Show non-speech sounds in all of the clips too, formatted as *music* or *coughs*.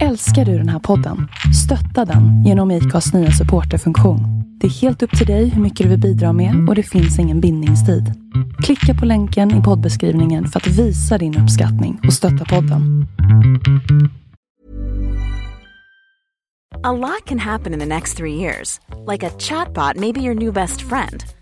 Älskar du den här podden? Stötta den genom IKAs nya supporterfunktion. Det är helt upp till dig hur mycket du vill bidra med och det finns ingen bindningstid. Klicka på länken i poddbeskrivningen för att visa din uppskattning och stötta podden. A lot can happen in the next three years. Like a chatbot maybe your new best friend.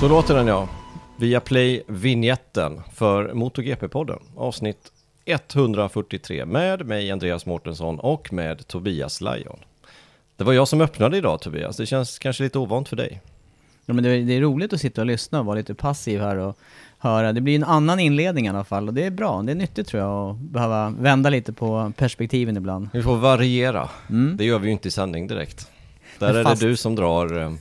Så låter den ja. Via play vignetten för MotoGP-podden. Avsnitt 143 med mig Andreas Mårtensson och med Tobias Lajon. Det var jag som öppnade idag Tobias. Det känns kanske lite ovant för dig. Ja, men det, är, det är roligt att sitta och lyssna och vara lite passiv här och höra. Det blir en annan inledning i alla fall och det är bra. Det är nyttigt tror jag att behöva vända lite på perspektiven ibland. Vi får variera. Mm. Det gör vi ju inte i sändning direkt. Där Men är fast- det du som drar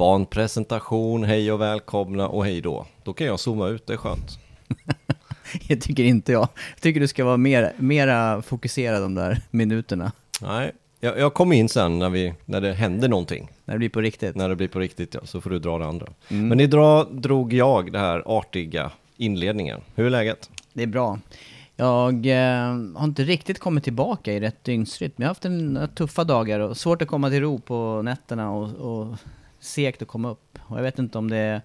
eh, barnpresentation, hej och välkomna och hej då. Då kan jag zooma ut, det är skönt. *laughs* Det tycker inte jag. Jag tycker du ska vara mer, mera fokuserad de där minuterna. Nej, jag, jag kommer in sen när, vi, när det händer någonting. När det blir på riktigt. När det blir på riktigt, ja, så får du dra det andra. Mm. Men idag drog jag det här artiga inledningen. Hur är läget? Det är bra. Jag eh, har inte riktigt kommit tillbaka i rätt dygnsrytm. Jag har haft en, några tuffa dagar och svårt att komma till ro på nätterna och, och segt att komma upp. Och jag vet inte om det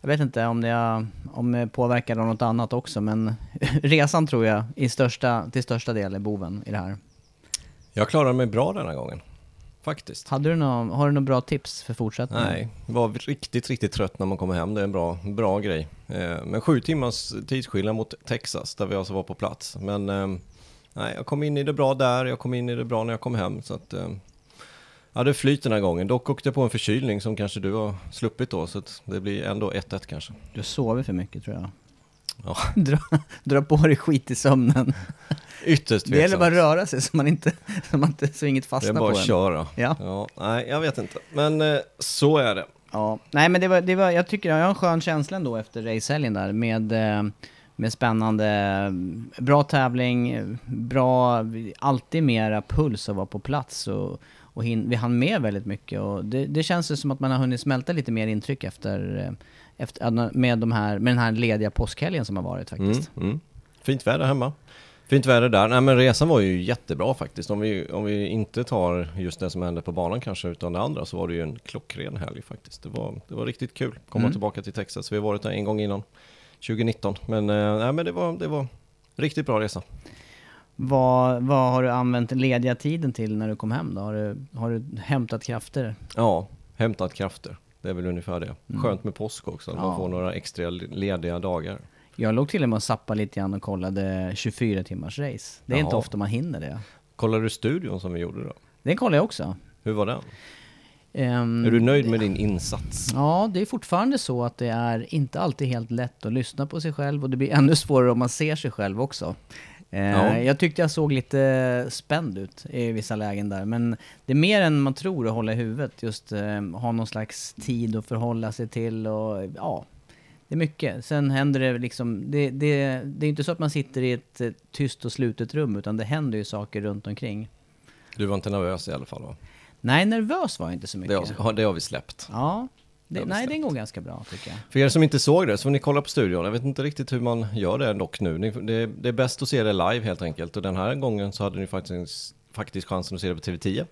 jag vet inte om det, om det påverkar av något annat också, men *laughs* resan tror jag i största, till största del är boven i det här. Jag klarar mig bra denna gången. Faktiskt. Hade du nå, har du några bra tips för fortsättningen? Nej, var riktigt, riktigt trött när man kommer hem. Det är en bra, bra grej. Eh, men sju timmars tidsskillnad mot Texas, där vi alltså var på plats. Men eh, nej, jag kom in i det bra där, jag kom in i det bra när jag kom hem. Så att, ja, det flyter den här gången. Dock åkte jag på en förkylning som kanske du har sluppit då, så det blir ändå 1-1 kanske. Du sover för mycket tror jag. Ja. *laughs* Dra, dra på dig skit i sömnen. Ytterst Det gäller tveksamt. bara att röra sig så man inte, *laughs* så, man inte, så inget Det är fastnar bara på att en. köra. Ja. ja. Nej, jag vet inte. Men eh, så är det. Ja, nej men det var, det var, jag tycker jag har en skön känsla ändå efter racehelgen där med, eh, med spännande, bra tävling, bra, alltid mera puls att vara på plats och, och hin, vi hann med väldigt mycket och det, det känns som att man har hunnit smälta lite mer intryck efter, eh, efter med, de här, med den här lediga påskhelgen som har varit faktiskt. Mm, mm. Fint väder hemma. Fint väder där. Nej men resan var ju jättebra faktiskt. Om vi, om vi inte tar just det som hände på banan kanske utan det andra så var det ju en klockren helg faktiskt. Det var, det var riktigt kul att komma Mm. tillbaka till Texas. Vi har varit där en gång innan 2019. Men, eh, nej, men det, var, det var riktigt bra resa. Vad, vad har du använt lediga tiden till när du kom hem då? Har du, har du hämtat krafter? Ja, hämtat krafter. Det är väl ungefär det. Mm. Skönt med påsk också, att man Ja. får några extra lediga dagar. Jag låg till och med och zappade lite grann och kollade 24 timmars race. Det är inte Jaha. ofta man hinner det. Kollar du studion som vi gjorde då? Den kollar jag också. Hur var den? Ehm, Är du nöjd med din insats? Ja, det är fortfarande så att det är inte alltid helt lätt att lyssna på sig själv och det blir ännu svårare om man ser sig själv också. Eh, Ja. Jag tyckte jag såg lite spänd ut i vissa lägen där, men det är mer än man tror att hålla i huvudet. Just eh, ha någon slags tid att förhålla sig till och ja, det är mycket. Sen händer det liksom, det, det, det är inte så att man sitter i ett eh, tyst och slutet rum, utan det händer ju saker runt omkring. Du var inte nervös i alla fall va? Nej, nervös var jag inte så Det mycket. har, det har vi släppt. Ja, det, nej, det släppt. går ganska bra tycker jag. För er som inte såg det så får ni kolla på studion. Jag vet inte riktigt hur man gör det dock nu. Ni, det, det är bäst att se det live helt enkelt. Och den här gången så hade ni faktiskt faktiskt chansen att se det på TV10.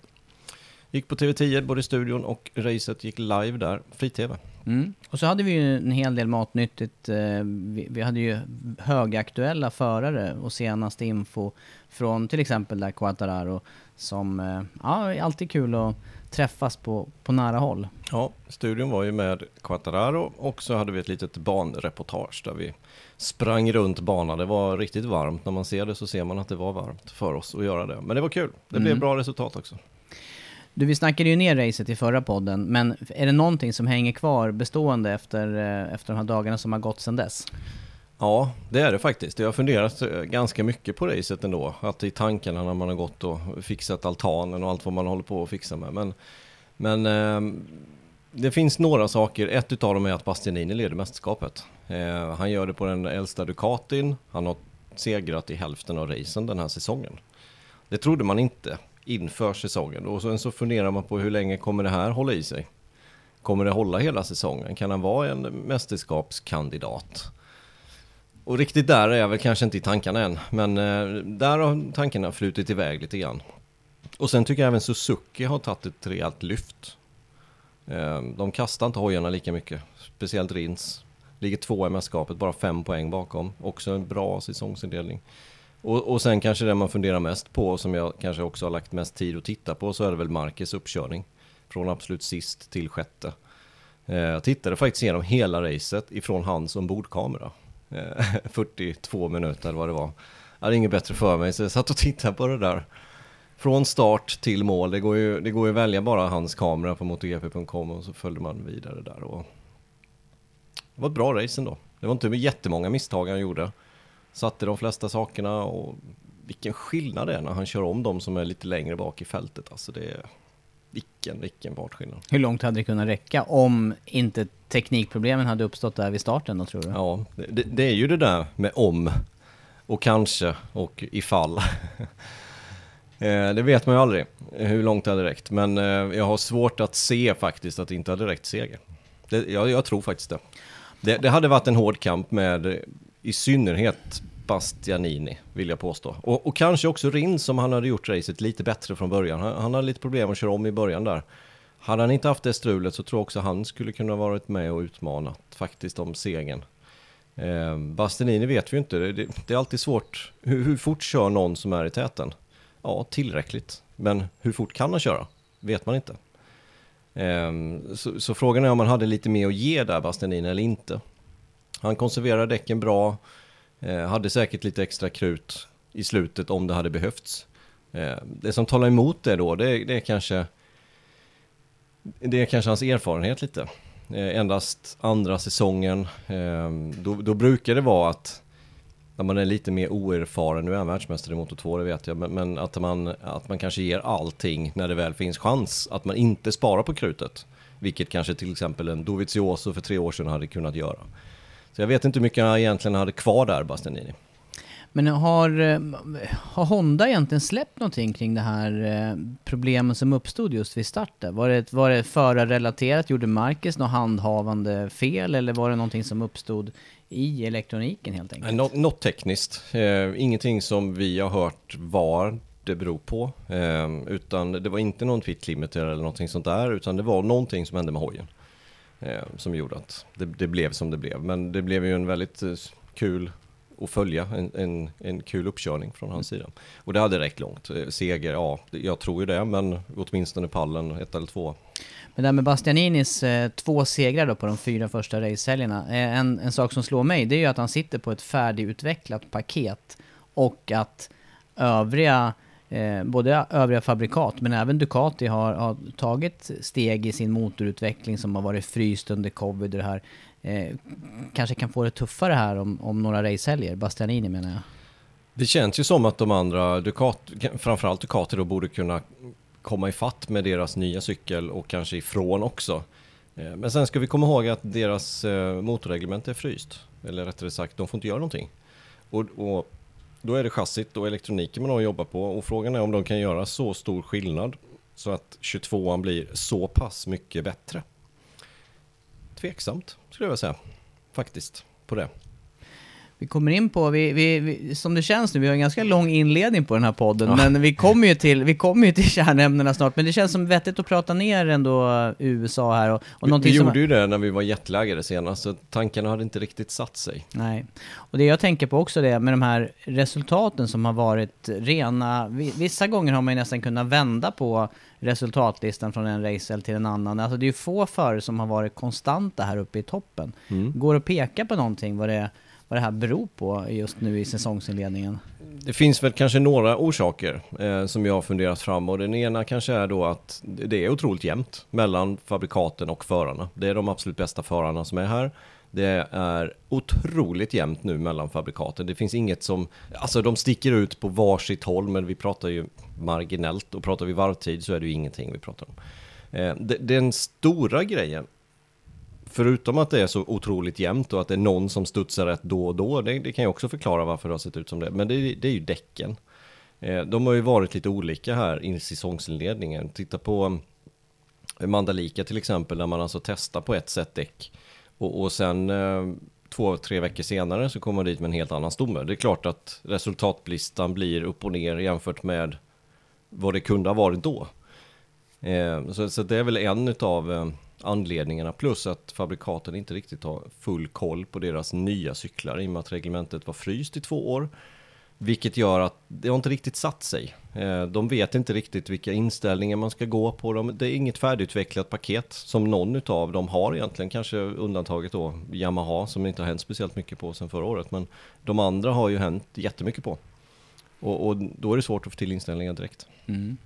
Gick på TV10 både studion och racet gick live där, fri-TV. Mm. Och så hade vi ju en hel del matnyttigt. Eh, vi, vi hade ju högaktuella förare och senaste info från till exempel där Quattararo som, eh, ja, alltid kul att träffas på, på nära håll. Ja, studion var ju med Quattararo och så hade vi ett litet banreportage där vi sprang runt banan. Det var riktigt varmt. När man ser det så ser man att det var varmt för oss att göra det. Men det var kul. Det blev Mm. bra resultat också. Du, vi snackade ju ner racet i förra podden, men är det någonting som hänger kvar bestående efter, eh, efter de här dagarna som har gått sedan dess? Ja, det är det faktiskt. Jag har funderat eh, ganska mycket på racet ändå. Att i tankarna när man har gått och fixat altanen och allt vad man håller på att fixa med. Men, men ehm, det finns några saker. Ett utav dem är att Bastianini leder mästerskapet. Eh, han gör det på den äldsta Ducatin. Han har segrat i hälften av racen den här säsongen. Det trodde man inte inför säsongen. Och sen så funderar man på hur länge kommer det här hålla i sig? Kommer det hålla hela säsongen? Kan han vara en mästerskapskandidat? Och riktigt där är jag väl kanske inte i tankarna än, men eh, där har tankarna flutit iväg lite grann. Och sen tycker jag även Suzuki har tagit ett rejält lyft. Eh, de kastar inte hojarna lika mycket, speciellt Rins. Ligger två i mästerskapet, bara fem poäng bakom. Också en bra säsongsindelning. Och, och sen kanske det man funderar mest på, som jag kanske också har lagt mest tid att titta på, så är det väl Marcus uppkörning. Från absolut sist till sjätte. Eh, jag tittade faktiskt igenom hela racet ifrån hans ombordkamera. Eh, *laughs* 42 minuter eller vad det var. Jag hade inget bättre för mig så jag satt och tittade på det där. Från start till mål, det går ju, det går ju att välja bara hans kamera på motogp.com och så följde man vidare där. Och det var ett bra race ändå. Det var inte jättemånga misstag han gjorde. Satte de flesta sakerna och vilken skillnad det är när han kör om de som är lite längre bak i fältet. Alltså det är... Vilken, vilken fartskillnad. Hur långt hade det kunnat räcka om inte teknikproblemen hade uppstått där vid starten då tror du? Ja, det, det är ju det där med om och kanske och ifall. *laughs* Eh, det vet man ju aldrig hur långt det hade räckt. Men eh, jag har svårt att se faktiskt att det inte hade räckt seger. Det, jag, jag tror faktiskt det. det. Det hade varit en hård kamp med i synnerhet Bastianini, vill jag påstå. Och, och kanske också Rins som han hade gjort racet lite bättre från början. Han, han hade lite problem att köra om i början där. Hade han inte haft det strulet så tror jag också han skulle kunna varit med och utmanat faktiskt om segern. Eh, Bastianini vet vi ju inte, det, det, det är alltid svårt. Hur, hur fort kör någon som är i täten? Ja, tillräckligt. Men hur fort kan han köra? Vet man inte. Eh, så, så frågan är om han hade lite mer att ge där, Bastianini, eller inte. Han konserverar däcken bra, Eh, hade säkert lite extra krut i slutet om det hade behövts. Eh, det som talar emot det då, det, det är kanske det är kanske hans erfarenhet lite. Eh, endast andra säsongen. Eh, då, då brukar det vara att när man är lite mer oerfaren, nu är han världsmästare i Moto 2, det vet jag, men, men att, man, att man kanske ger allting när det väl finns chans. Att man inte sparar på krutet. Vilket kanske till exempel en Dovizioso för tre år sedan hade kunnat göra. Så jag vet inte hur mycket han egentligen hade kvar där, Bastianini. Men har, eh, har Honda egentligen släppt någonting kring det här eh, problemen som uppstod just vid starten? Var det, var det förarrelaterat? Gjorde Marcus något handhavande fel eller var det någonting som uppstod i elektroniken helt enkelt? Något, något tekniskt. Eh, ingenting som vi har hört var det beror på. Eh, utan det var inte någon twit limiter eller någonting sånt där. Utan det var någonting som hände med hojen. Eh, som gjorde att det, det blev som det blev. Men det blev ju en väldigt eh, kul att följa. En, en, en kul uppkörning från hans sida. Och det hade räckt långt. Eh, Seger, ja, jag tror ju det. Men åtminstone pallen, ett eller två. Men där med Bastianinis eh, två segrar då på de fyra första racehelgerna. Eh, en, en sak som slår mig det är ju att han sitter på ett färdigutvecklat paket och att övriga, eh, både övriga fabrikat men även Ducati har, har tagit steg i sin motorutveckling som har varit fryst under covid och det här. Eh, kanske kan få det tuffare här om, om några racehelger, Bastianini menar jag. Det känns ju som att de andra, Ducati, framförallt Ducati då, borde kunna komma i fatt med deras nya cykel och kanske ifrån också. Eh, Men sen ska vi komma ihåg att deras eh, motorreglement är fryst. Eller rättare sagt, de får inte göra någonting. Och, och då är det chassit och elektroniken man har att jobba på. Och frågan är om de kan göra så stor skillnad så att 22an blir så pass mycket bättre. Tveksamt, skulle jag vilja säga. Faktiskt, på det vi kommer in på, vi, vi, vi, som det känns nu, vi har en ganska lång inledning på den här podden, ja. men vi kommer ju till, vi kommer ju till kärnämnena snart, men det känns som vettigt att prata ner ändå USA här och, och Vi, vi gjorde ju det när vi var jetlaggade senast, så tankarna hade inte riktigt satt sig. Nej, och det jag tänker på också det med de här resultaten som har varit rena, vissa gånger har man ju nästan kunnat vända på resultatlistan från en racer till en annan. Alltså det är ju få förare som har varit konstanta här uppe i toppen. Mm. Går att peka på någonting vad det, vad det här beror på just nu i säsongsinledningen? Det finns väl kanske några orsaker eh, som jag har funderat fram och den ena kanske är då att det är otroligt jämnt mellan fabrikaten och förarna. Det är de absolut bästa förarna som är här. Det är otroligt jämnt nu mellan fabrikaten. Det finns inget som, alltså de sticker ut på varsitt håll, men vi pratar ju marginellt och pratar vi varvtid så är det ju ingenting vi pratar om. Eh, den stora grejen, förutom att det är så otroligt jämnt och att det är någon som studsar rätt då och då, det, det kan ju också förklara varför det har sett ut som det, men det, det är ju däcken. Eh, de har ju varit lite olika här i säsongsinledningen. Titta på eh, Mandalika till exempel, där man alltså testar på ett sätt däck och, och sen eh, två, tre veckor senare så kommer man dit med en helt annan stomme. Det är klart att resultatlistan blir upp och ner jämfört med vad det kunde ha varit då. Så, så, det är väl en utav anledningarna, plus att fabrikaten inte riktigt har full koll på deras nya cyklar i och med att reglementet var fryst i två år. Vilket gör att det har inte riktigt satt sig. Eh, de vet inte riktigt vilka inställningar man ska gå på. Det är inget färdigutvecklat paket som någon av dem har egentligen. Kanske undantaget då Yamaha som inte har hänt speciellt mycket på sedan förra året. Men de andra har ju hänt jättemycket på. Och, och då är det svårt att få till inställningar direkt. Mm.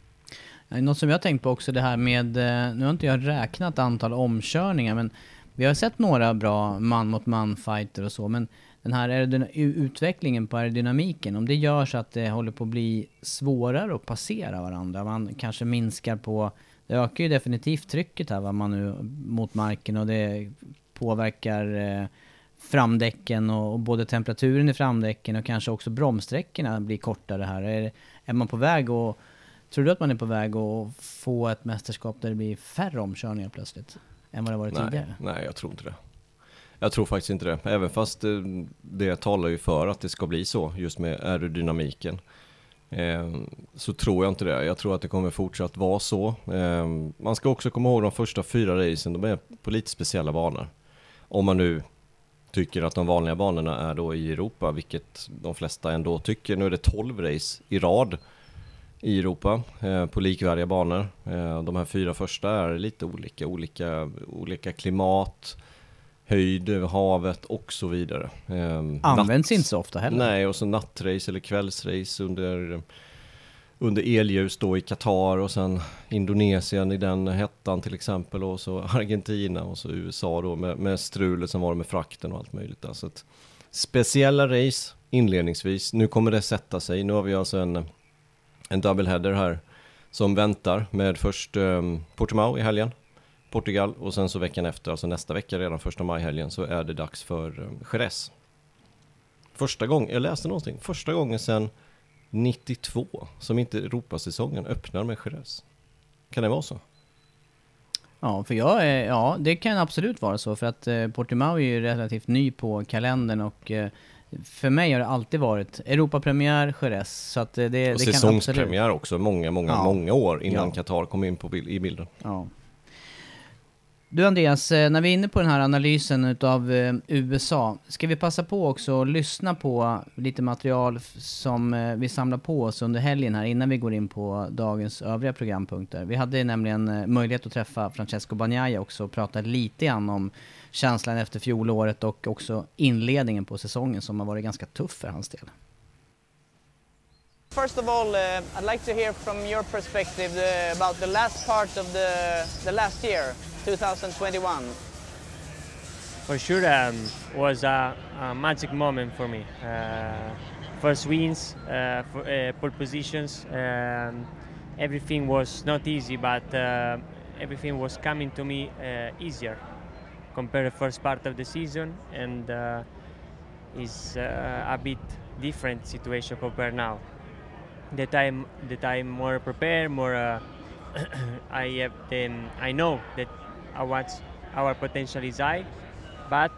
Eh, något som jag har tänkt på också det här med, eh, nu har inte jag räknat antal omkörningar men vi har sett några bra man mot man fighter och så men den här utvecklingen på aerodynamiken, om det gör så att det håller på att bli svårare att passera varandra, man kanske minskar på, det ökar ju definitivt trycket här va, man nu, mot marken och det påverkar eh, framdäcken och, och, både temperaturen i framdäcken och kanske också bromssträckorna blir kortare här. Är, är man på väg att Tror du att man är på väg att få ett mästerskap där det blir färre omkörningar plötsligt? Än vad det varit nej, tidigare? Nej, jag tror inte det. Jag tror faktiskt inte det. Även fast det, det talar ju för att det ska bli så, just med aerodynamiken. Eh, så tror jag inte det. Jag tror att det kommer fortsatt vara så. Eh, man ska också komma ihåg de första fyra racen, de är på lite speciella banor. Om man nu tycker att de vanliga banorna är då i Europa, vilket de flesta ändå tycker. Nu är det 12 race i rad i Europa eh, på likvärdiga banor. Eh, de här fyra första är lite olika, olika, olika klimat, höjd över havet och så vidare. Eh, Används natt, inte så ofta heller. Nej, och så nattrace eller kvällsrace under, under elljus då i Qatar och sen Indonesien i den hettan till exempel och så *laughs* Argentina och så USA då med, med strulet som var med frakten och allt möjligt där. Så att, speciella race inledningsvis. Nu kommer det sätta sig. Nu har vi alltså en, en doubleheader här som väntar med först um, Portimao i helgen Portugal och sen så veckan efter, alltså nästa vecka redan första maj-helgen så är det dags för um, Jerez. Första gången, jag läste någonting, första gången sedan 92 som inte Europasäsongen öppnar med Jerez. Kan det vara så? Ja, för jag är, ja, det kan absolut vara så för att eh, Portimao är ju relativt ny på kalendern och eh, för mig har det alltid varit Europapremiär, Jerez. Så att det, det, och det säsongspremiär absolut... också, många, många, ja. många år innan ja. Qatar kom in på i bilden. Ja. Du Andreas, eh, när vi är inne på den här analysen av eh, USA, ska vi passa på också att lyssna på lite material som eh, vi samlar på oss under helgen här innan vi går in på dagens övriga programpunkter. Vi hade nämligen möjlighet att träffa Francesco Bagnaia också och prata lite grann om känslan efter fjolåret och också inledningen på säsongen som har varit ganska tuff för hans del. First of all, uh, I'd like to hear from your perspective the, about the last part of the, the last year, 2021. For sure, um, was a, a, magic moment for me. Uh, first wins, uh, for, uh, pole positions. Um, everything was not easy, but uh, everything was coming to me easier compared to the first part of the season, and is a bit different situation compared now that I'm that I'm more prepared, more. Uh, *coughs* I have then I know that our our potential is high, but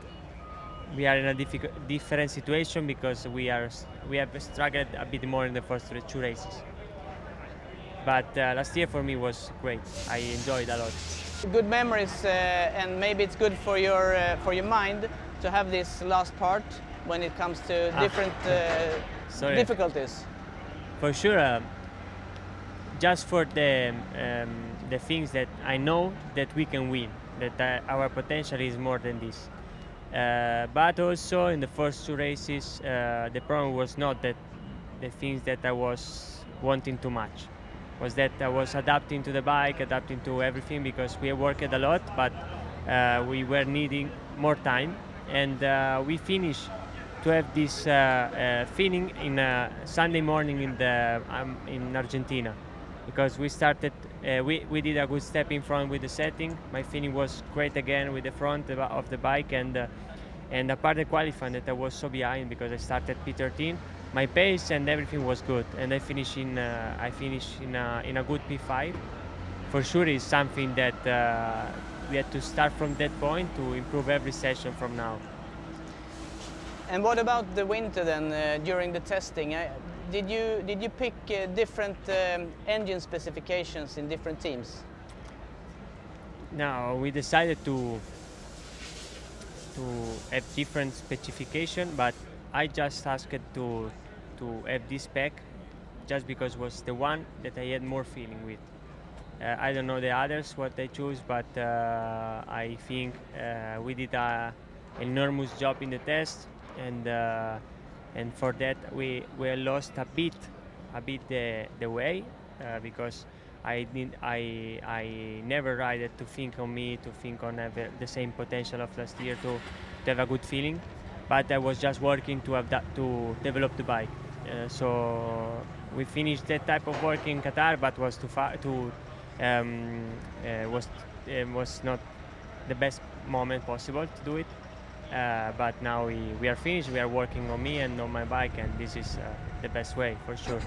we are in a difficult, different situation because we are we have struggled a bit more in the first two races. But uh, last year for me was great. I enjoyed a lot. Good memories, uh, and maybe it's good for your uh, for your mind to have this last part when it comes to Ah. different uh, *laughs* difficulties. For sure, um, just for the um, the things that I know that we can win, that uh, our potential is more than this. Uh, but also in the first two races, uh, the problem was not that the things that I was wanting too much. Was that I was adapting to the bike, adapting to everything because we worked a lot, but uh, we were needing more time, and uh, we finished to have this uh, feeling in Sunday morning in the um, in Argentina, because we started uh, we we did a good step in front with the setting. My feeling was great again with the front of the bike and uh, and apart the qualifying that I was so behind because I started P13. My pace and everything was good, and I finished in uh, I finished in a, in a good P5. For sure, is something that uh, we had to start from that point to improve every session from now. And what about the winter then uh, during the testing? Uh, did you did you pick uh, different um, engine specifications in different teams? No, we decided to to have different specification, but I just asked to to have this spec just because was the one that I had more feeling with. Uh, I don't know the others what they choose, but uh, I think uh, we did a enormous job in the test, and uh, and for that we we lost a bit a bit the the way uh, because I did I I never ride it to think on me to think on uh, the same potential of last year to, to have a good feeling, but I was just working to have that to develop the bike. Uh, so we finished that type of work in Qatar, but was too far to um, uh, was uh, was not the best moment possible to do it. Uh, but now we, we are finished. We are working on me and on my bike, and this is uh, the best way for sure.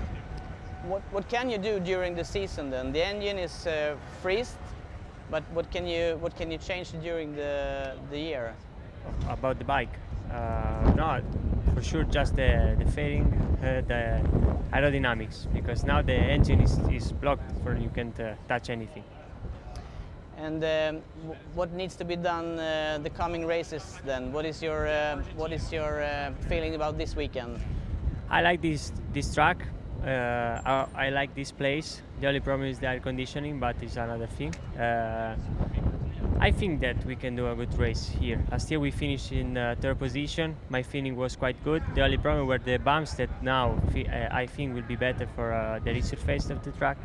What what can you do during the season then? The engine is uh, freezed, but what can you what can you change during the the year? about the bike. Uh, no, for sure, just the the fairing, uh, the aerodynamics, because now the engine is, is blocked for you can't uh, touch anything. And um, what needs to be done uh, the coming races then? What is your uh, what is your uh, feeling about this weekend? I like this this track. Uh, I, I like this place. The only problem is the air conditioning, but it's another thing. I think that we can do a good race here. Last year we finished in uh, third position. My feeling was quite good. The only problem were the bumps that now uh, I think will be better for uh, the resurface of the track.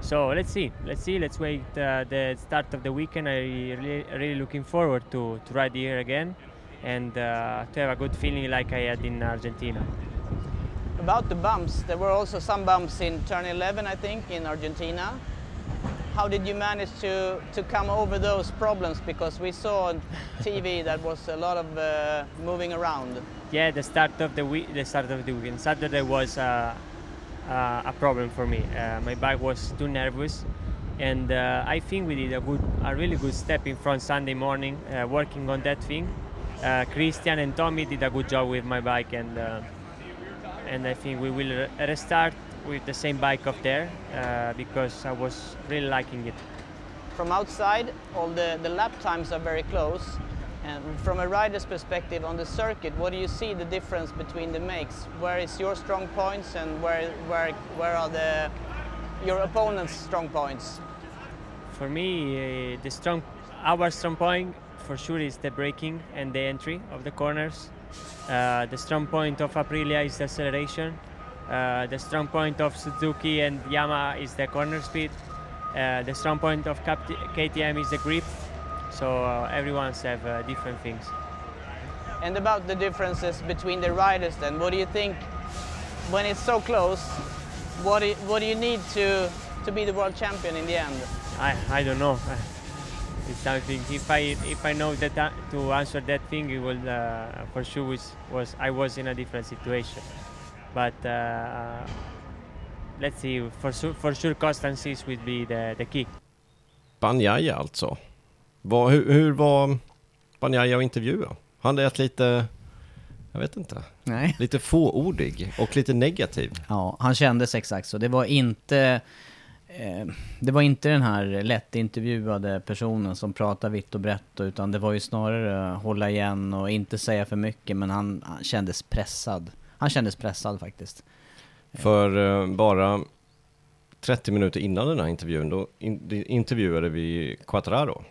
So let's see, let's see, let's wait uh, the start of the weekend. I really, really looking forward to, to ride here again and uh, to have a good feeling like I had in Argentina. About the bumps, there were also some bumps in turn 11, I think, in Argentina. How did you manage to, to come over those problems? Because we saw on *laughs* TV that was a lot of uh, moving around. Yeah, the start of the week, the start of the weekend. Saturday was uh, uh, a problem for me. Uh, my bike was too nervous, and uh, I think we did a good, a really good step in front Sunday morning, uh, working on that thing. Christian and Tommy did a good job with my bike, and and I think we will restart with the same bike up there uh, because I was really liking it. From outside, all the, the lap times are very close. And from a rider's perspective on the circuit, what do you see the difference between the makes? Where is your strong points and where, where, where are the, your opponent's strong points? For me, uh, the strong, our strong point for sure is the braking and the entry of the corners. Uh, the strong point of Aprilia is the acceleration. Uh, the strong point of Suzuki and Yamaha is the corner speed. Uh, the strong point of KTM is the grip. So uh, everyone's have uh, different things. And about the differences between the riders then, what do you think when it's so close, what do you, what do you need to, to be the world champion in the end? I, I don't know. It's something. If I if I know that uh, to answer that thing, it will uh, for sure was, was I was in a different situation. But uh, let's see. For sure, for sure, constancy will be the, the key. Banjaya alltså. Vad, hur, hur var Banjaya att intervjua? Han lät lite, jag vet inte, Nej. lite fåordig och lite negativ. Ja, han kändes exakt så. Det var inte... Eh, det var inte den här lättintervjuade personen som pratar vitt och brett utan det var ju snarare hålla igen och inte säga för mycket men han, han kändes pressad. Han kändes pressad faktiskt. För eh, bara 30 minuter innan den här intervjun, då intervjuade vi Quattraro.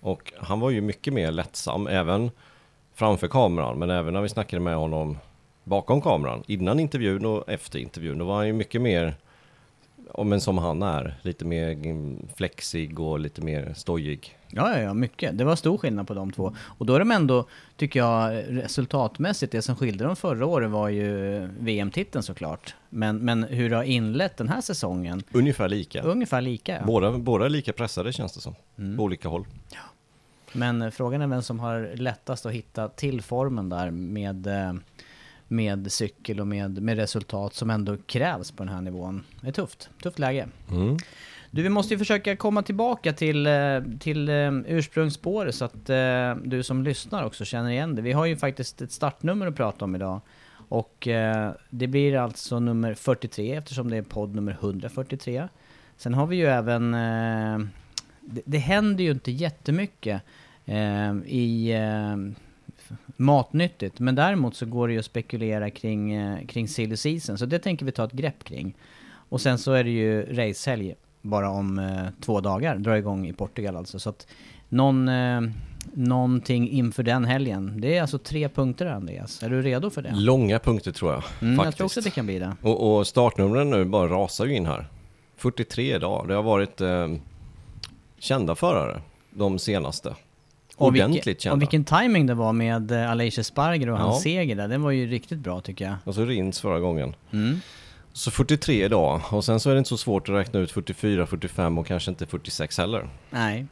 Och han var ju mycket mer lättsam, även framför kameran, men även när vi snackade med honom bakom kameran, innan intervjun och efter intervjun, då var han ju mycket mer, om en som han är, lite mer mm, flexig och lite mer stojig. Ja, ja, ja, mycket. Det var stor skillnad på de två. Och då är de ändå, tycker jag, resultatmässigt, det som skilde dem förra året var ju VM-titeln såklart. Men, men hur det har inlett den här säsongen, Ungefär lika. ungefär lika. Ja. Båda, båda är lika pressade känns det som, på olika håll. Men eh, frågan är vem som har lättast att hitta till formen där med, eh, med cykel och med, med resultat som ändå krävs på den här nivån. Det är tufft, tufft läge. Mm. Du, vi måste ju försöka komma tillbaka till, eh, till eh, ursprungsspåret så att eh, du som lyssnar också känner igen det. Vi har ju faktiskt ett startnummer att prata om idag. Och det blir alltså nummer 43 eftersom det är podd nummer 143. Sen har vi ju även... Det, det händer ju inte jättemycket i matnyttigt. Men däremot så går det ju att spekulera kring, eh, kring silly season. Så det tänker vi ta ett grepp kring. Och sen så är det ju racehelg bara om eh, två dagar. Drar igång i Portugal alltså. Så att någon, eh, någonting inför den helgen. Det är alltså tre punkter Andreas. Är du redo för det? Långa punkter tror jag, Mm, jag faktiskt. tror också att det kan bli det. Och, och startnumren nu bara rasar ju in här. 43 idag. Det har varit eh, kända förare, de senaste. Och, Ordentligt vilken, och vilken timing det var med eh, Aleix Sparger och hans Ja. seger där. Den var ju riktigt bra tycker jag. Och så Rins förra gången. Mm. Så 43 idag. Och sen så är det inte så svårt att räkna ut 44, 45 och kanske inte 46 heller. Nej.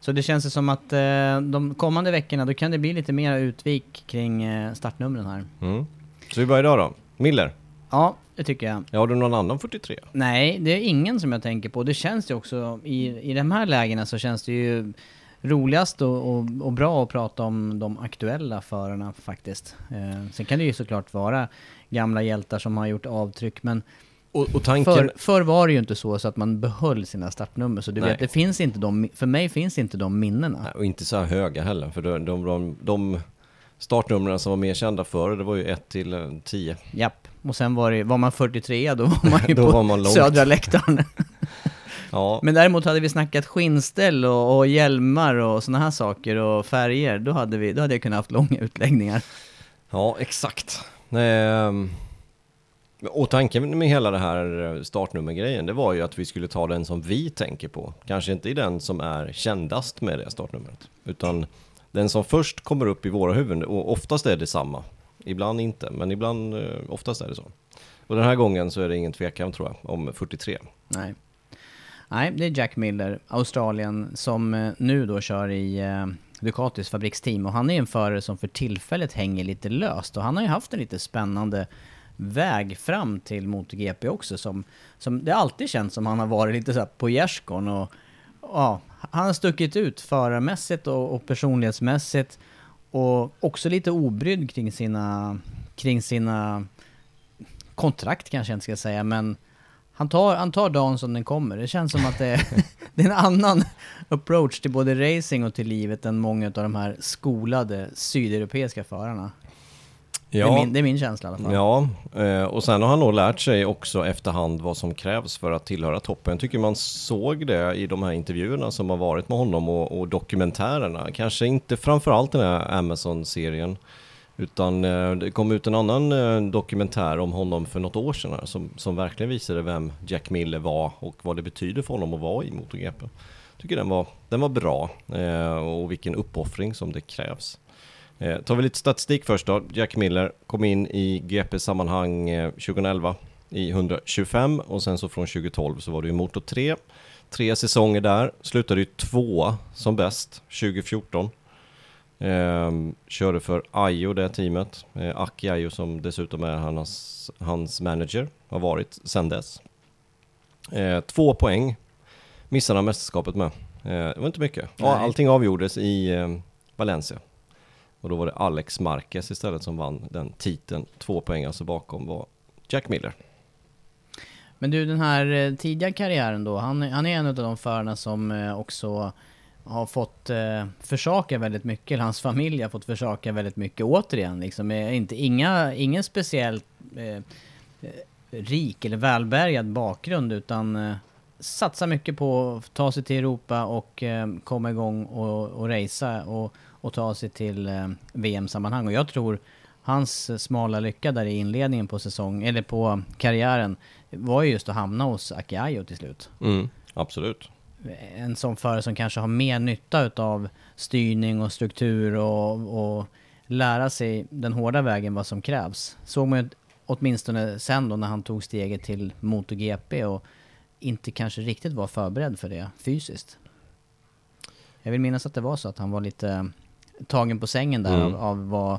Så det känns som att eh, de kommande veckorna då kan det bli lite mer utvik kring eh, startnumren här. Mm. Så vi börjar idag då. Miller, Ja, det tycker jag. ja, har du någon annan 43? Nej, det är ingen som jag tänker på. Det känns ju också, i, i de här lägena så känns det ju roligast och, och, och bra att prata om de aktuella förarna faktiskt. Eh, sen kan det ju såklart vara gamla hjältar som har gjort avtryck, men Och, och tanken... För, förr var det ju inte så, så att man behöll sina startnummer, så du Nej. vet, det finns inte de, för mig finns inte de minnena. Nej, och inte så här höga heller. För de, de, de, de startnumren som var mer kända förr, det var ju 1 till eh, 10. Japp. Och sen var det, var man 43, då var man *laughs* ju Då på var man långt. södra läktaren. Ja, Men däremot hade vi snackat skinnställ och, och hjälmar och såna här saker och färger, då hade, vi, då hade jag kunnat haft långa utläggningar. Ja, exakt. Ehm, Och tanken med hela det här eh, startnummergrejen, det var ju att vi skulle ta den som vi tänker på. Kanske inte i den som är kändast med det startnumret, utan den som först kommer upp i våra huvuden, och oftast är det samma. Ibland inte, men ibland, eh, oftast är det så. Och den här gången så är det ingen tvekan tror jag, om 43. Nej. Nej, det är Jack Miller, Australien, som eh, nu då kör i eh, Ducatis fabriksteam. Och han är en förare som för tillfället hänger lite löst. Och han har ju haft en lite spännande väg fram till MotoGP också. Som, som det alltid känns som han har varit lite så här på gärdsgården. Och, ja, han har stuckit ut förarmässigt och, och personlighetsmässigt. Och också lite obrydd kring sina, kring sina kontrakt kanske jag inte ska säga, men han tar, han tar dagen som den kommer. Det känns som att det är, *laughs* det är en annan approach till både racing och till livet än många av de här skolade sydeuropeiska förarna. Det, är min, det är min känsla i alla fall. Ja, eh, och sen har han nog lärt sig också efterhand vad som krävs för att tillhöra toppen. Jag tycker man såg det i de här intervjuerna som har varit med honom och, och dokumentärerna. Kanske inte framförallt den här Amazon-serien. Utan eh, det kom ut en annan eh, dokumentär om honom för något år sedan här, som, som verkligen visade vem Jack Miller var och vad det betyder för honom att vara i MotoGP. tycker den var, den var bra eh, och vilken uppoffring som det krävs. Tar vi lite statistik först då. Jack Miller kom in i GP-sammanhang 2011 i 125 och sen så från 2012 så var det ju Moto 3. Tre säsonger där, slutade ju två som bäst 2014. Eh, körde för Ajo det teamet, eh, Aki Ajo som dessutom är hans, hans manager, har varit sedan dess. Eh, två poäng missade han mästerskapet med. Eh, det var inte mycket. Ja, allting avgjordes i eh, Valencia. Och då var det Alex Marquez istället som vann den titeln. Två poäng alltså bakom var Jack Miller. Men du, den här eh, tidiga karriären då, han, han är en av de förarna som eh, också har fått eh, försaka väldigt mycket, eller hans familj har fått försaka väldigt mycket återigen. Liksom, eh, inte, inga, ingen speciellt eh, eh, rik eller välbärgad bakgrund utan eh, satsa mycket på att ta sig till Europa och eh, komma igång och, och racea och, och ta sig till eh, VM-sammanhang. Och jag tror hans smala lycka där i inledningen på säsong, eller på karriären var ju just att hamna hos Aki till slut Mm, absolut en sån förare som kanske har mer nytta utav styrning och struktur och, och lära sig den hårda vägen vad som krävs. Såg man ju åtminstone sen då när han tog steget till MotoGP och inte kanske riktigt var förberedd för det fysiskt. Jag vill minnas att det var så att han var lite tagen på sängen där Mm. av, av vad,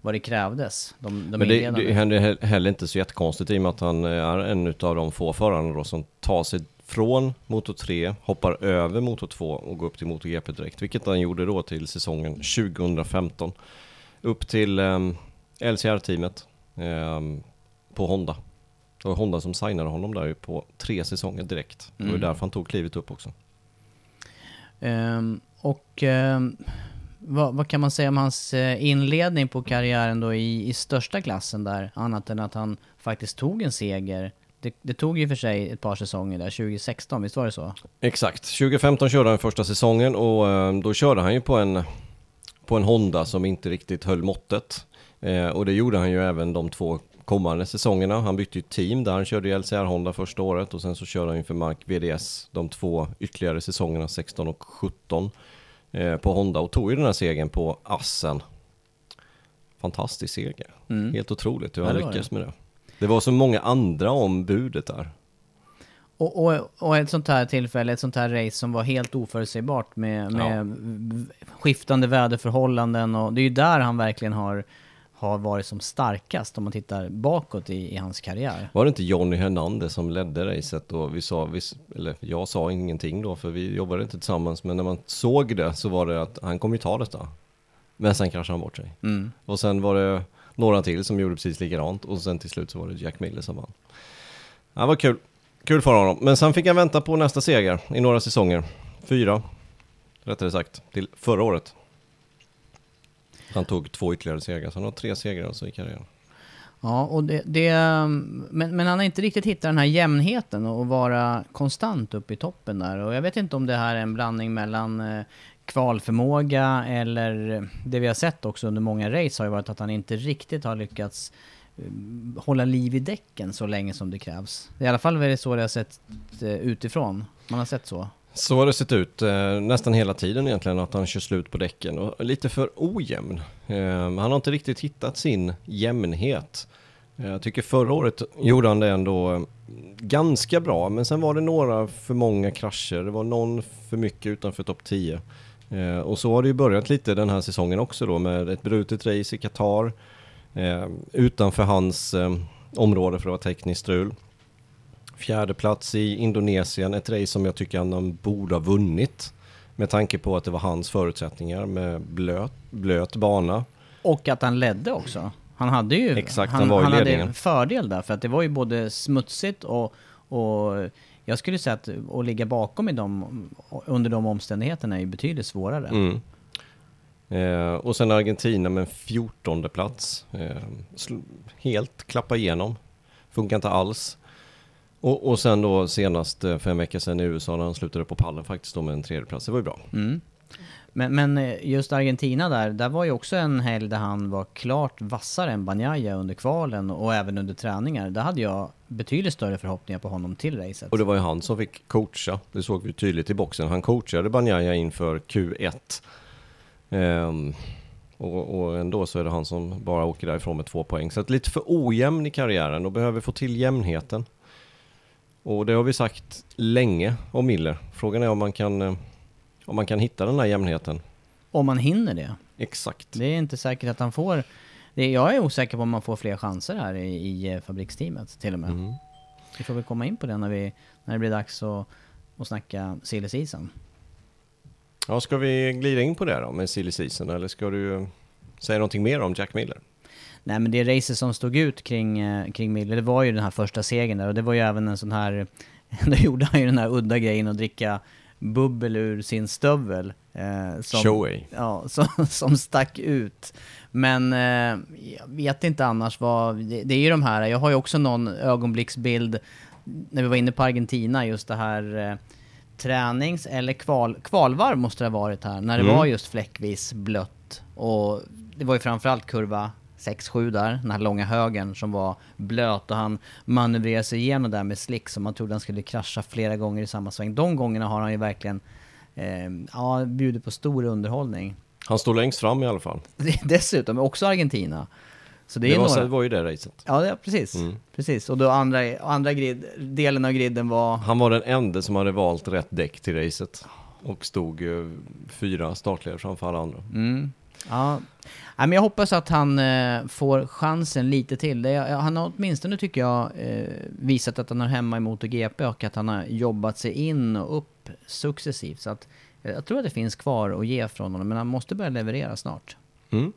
vad det krävdes. De, de Men det, det händer he- heller inte så jättekonstigt i och med att han är en av de få förarna då som tar sig från Moto 3, hoppar över Moto 2 och går upp till MotoGP direkt. Vilket han gjorde då till säsongen 2015. Upp till um, LCR-teamet ehm, på Honda. Det var Honda som signade honom där på tre säsonger direkt. Det var Mm. därför han tog klivet upp också. Ehm, och ehm, vad, vad kan man säga om hans eh, inledning på karriären då i, i största klassen där? Annat än att han faktiskt tog en seger. Det, det tog ju för sig ett par säsonger där, 2016, visst var det så? Exakt, 2015 körde han första säsongen och eh, då körde han ju på en, på en Honda som inte riktigt höll måttet. Eh, och det gjorde han ju även de två kommande säsongerna. Han bytte ju team där, han körde LCR Honda första året och sen så körde han ju för Mark VDS de två ytterligare säsongerna, 16 och 17 eh, på Honda och tog ju den här segern på Assen. Fantastisk seger. Mm. Helt otroligt hur han lyckades med det. Det var så många andra om budet där. Och, och, och ett sånt här tillfälle, ett sånt här race som var helt oförutsägbart med, med v- skiftande väderförhållanden och det är ju där han verkligen har, har varit som starkast om man tittar bakåt i, i hans karriär. Var det inte Johnny Hernandez som ledde racet och vi sa, vi, eller jag sa ingenting då för vi jobbade inte tillsammans men när man såg det så var det att han kommer ju ta detta. Men sen kraschade han bort sig. Mm. Och sen var det några till som gjorde precis likadant och sen till slut så var det Jack Miller som vann. Det var kul. Kul för honom. Men sen fick han vänta på nästa seger i några säsonger. Fyra, rättare sagt, till förra året. Han tog två ytterligare segrar, så han har tre segrar alltså i karriären. Ja, och det, det, men, men han har inte riktigt hittat den här jämnheten och vara konstant uppe i toppen där. Och jag vet inte om det här är en blandning mellan eh, kvalförmåga eller det vi har sett också under många race har ju varit att han inte riktigt har lyckats eh, hålla liv i däcken så länge som det krävs. I alla fall är det så det har sett eh, utifrån. Man har sett så. Så har det sett ut eh, nästan hela tiden egentligen att han kör slut på däcken och lite för ojämn. Eh, han har inte riktigt hittat sin jämnhet. Eh, jag tycker förra året gjorde han det ändå eh, ganska bra men sen var det några för många krascher. Det var någon för mycket utanför topp 10. Eh, och så har det ju börjat lite den här säsongen också då med ett brutet race i Qatar. Eh, utanför hans eh, område för att vara tekniskt strul. Fjärde plats i Indonesien, ett race som jag tycker han borde ha vunnit. Med tanke på att det var hans förutsättningar med blöt, blöt bana. Och att han ledde också. Han hade ju Exakt, han han, han hade fördel där, för att det var ju både smutsigt och, och jag skulle säga att att ligga bakom i dem, under de omständigheterna är betydligt svårare. Mm. Eh, och sen Argentina med en 14 plats. Eh, helt klappa igenom. Funkar inte alls. Och, och sen då senast eh, fem veckor sedan i USA när han slutade på pallen faktiskt då med en tredje plats. Det var ju bra. Mm. Men, men eh, just Argentina där, där var ju också en helg där han var klart vassare än Banjaya under kvalen och även under träningar. Där hade jag betydligt större förhoppningar på honom till racet. Och det var ju han som fick coacha. Det såg vi tydligt i boxen. Han coachade Banjaya inför Q1. Ehm, och, och ändå så är det han som bara åker därifrån med två poäng. Så att lite för ojämn i karriären och behöver få till jämnheten. Och det har vi sagt länge om Miller. Frågan är om man kan, eh, om man kan hitta den här jämnheten. Om man hinner det. Exakt. Det är inte säkert att han får... Det, jag är osäker på om man får fler chanser här i, i eh, fabriksteamet till och med. Mm. Vi får väl komma in på det när, vi, när det blir dags att, att snacka silly season. Ja, ska vi glida in på det då med silly season eller ska du säga någonting mer om Jack Miller? Nej men det racet som stod ut kring, eh, kring Miller, det var ju den här första segern där och det var ju även en sån här, *laughs* då gjorde han ju den här udda grejen att dricka bubbel ur sin stövel. Eh, som, Showay. Ja, *laughs* som, som stack ut. Men eh, jag vet inte annars vad, det, det, är ju de här, jag har ju också någon ögonblicksbild när vi var inne på Argentina, just det här eh, tränings eller kval, kvalvarv måste det ha varit här, när det mm. var just fläckvis blött. Och det var ju framförallt kurva 6-7 där, den här långa högen som var blöt och han manövrerade sig igenom där med slick som man trodde han skulle krascha flera gånger i samma sväng. De gångerna har han ju verkligen eh, ja, bjudit på stor underhållning. Han står längst fram i alla fall. *laughs* Dessutom, också Argentina. Så det, det var, några... var ju det racet. Ja, ja precis. Mm. precis. Och då andra, andra grid, delen av griden var... Han var den enda som hade valt rätt däck till racet. Och stod uh, fyra startledare framför alla andra. Mm. Ja. ja, men jag hoppas att han uh, får chansen lite till. Det, han har åtminstone, tycker jag, uh, visat att han är hemma i MotoGP och att han har jobbat sig in och upp successivt. Så att jag tror att det finns kvar att ge från honom, men han måste börja leverera snart. Mm.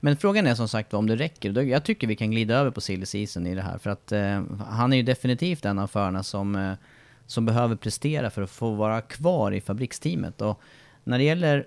Men frågan är som sagt om det räcker. Jag tycker vi kan glida över på silly season i det här. För att eh, han är ju definitivt en av förarna som, eh, som behöver prestera för att få vara kvar i fabriksteamet. Och när det gäller...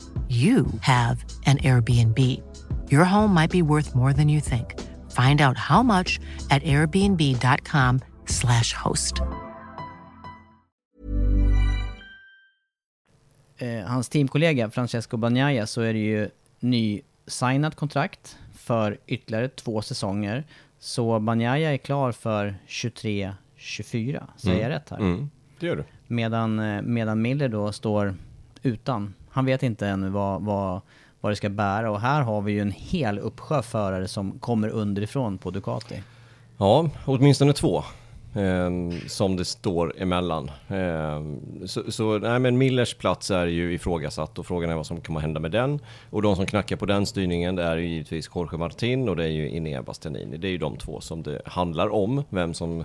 you have an Airbnb. Your home might be worth more than you think. Find out how much at airbnb.com slash host. Eh, hans teamkollega Francesco Bagnaia så är det ju ny-signat kontrakt för ytterligare två säsonger. Så Bagnaia är klar för 23-24, säger mm. jag rätt här? Mm, det gör du. Medan, eh, medan Miller då står utan han vet inte ännu vad, vad, vad det ska bära och här har vi ju en hel uppsjö förare som kommer underifrån på Ducati. Ja, åtminstone två. Eh, som det står emellan. Eh, så, så nej, men Millers plats är ju ifrågasatt och frågan är vad som kommer hända med den. Och de som knackar på den styrningen det är ju givetvis Jorge Martin och det är ju Inea Bastianini. Det är ju de två som det handlar om. Vem som,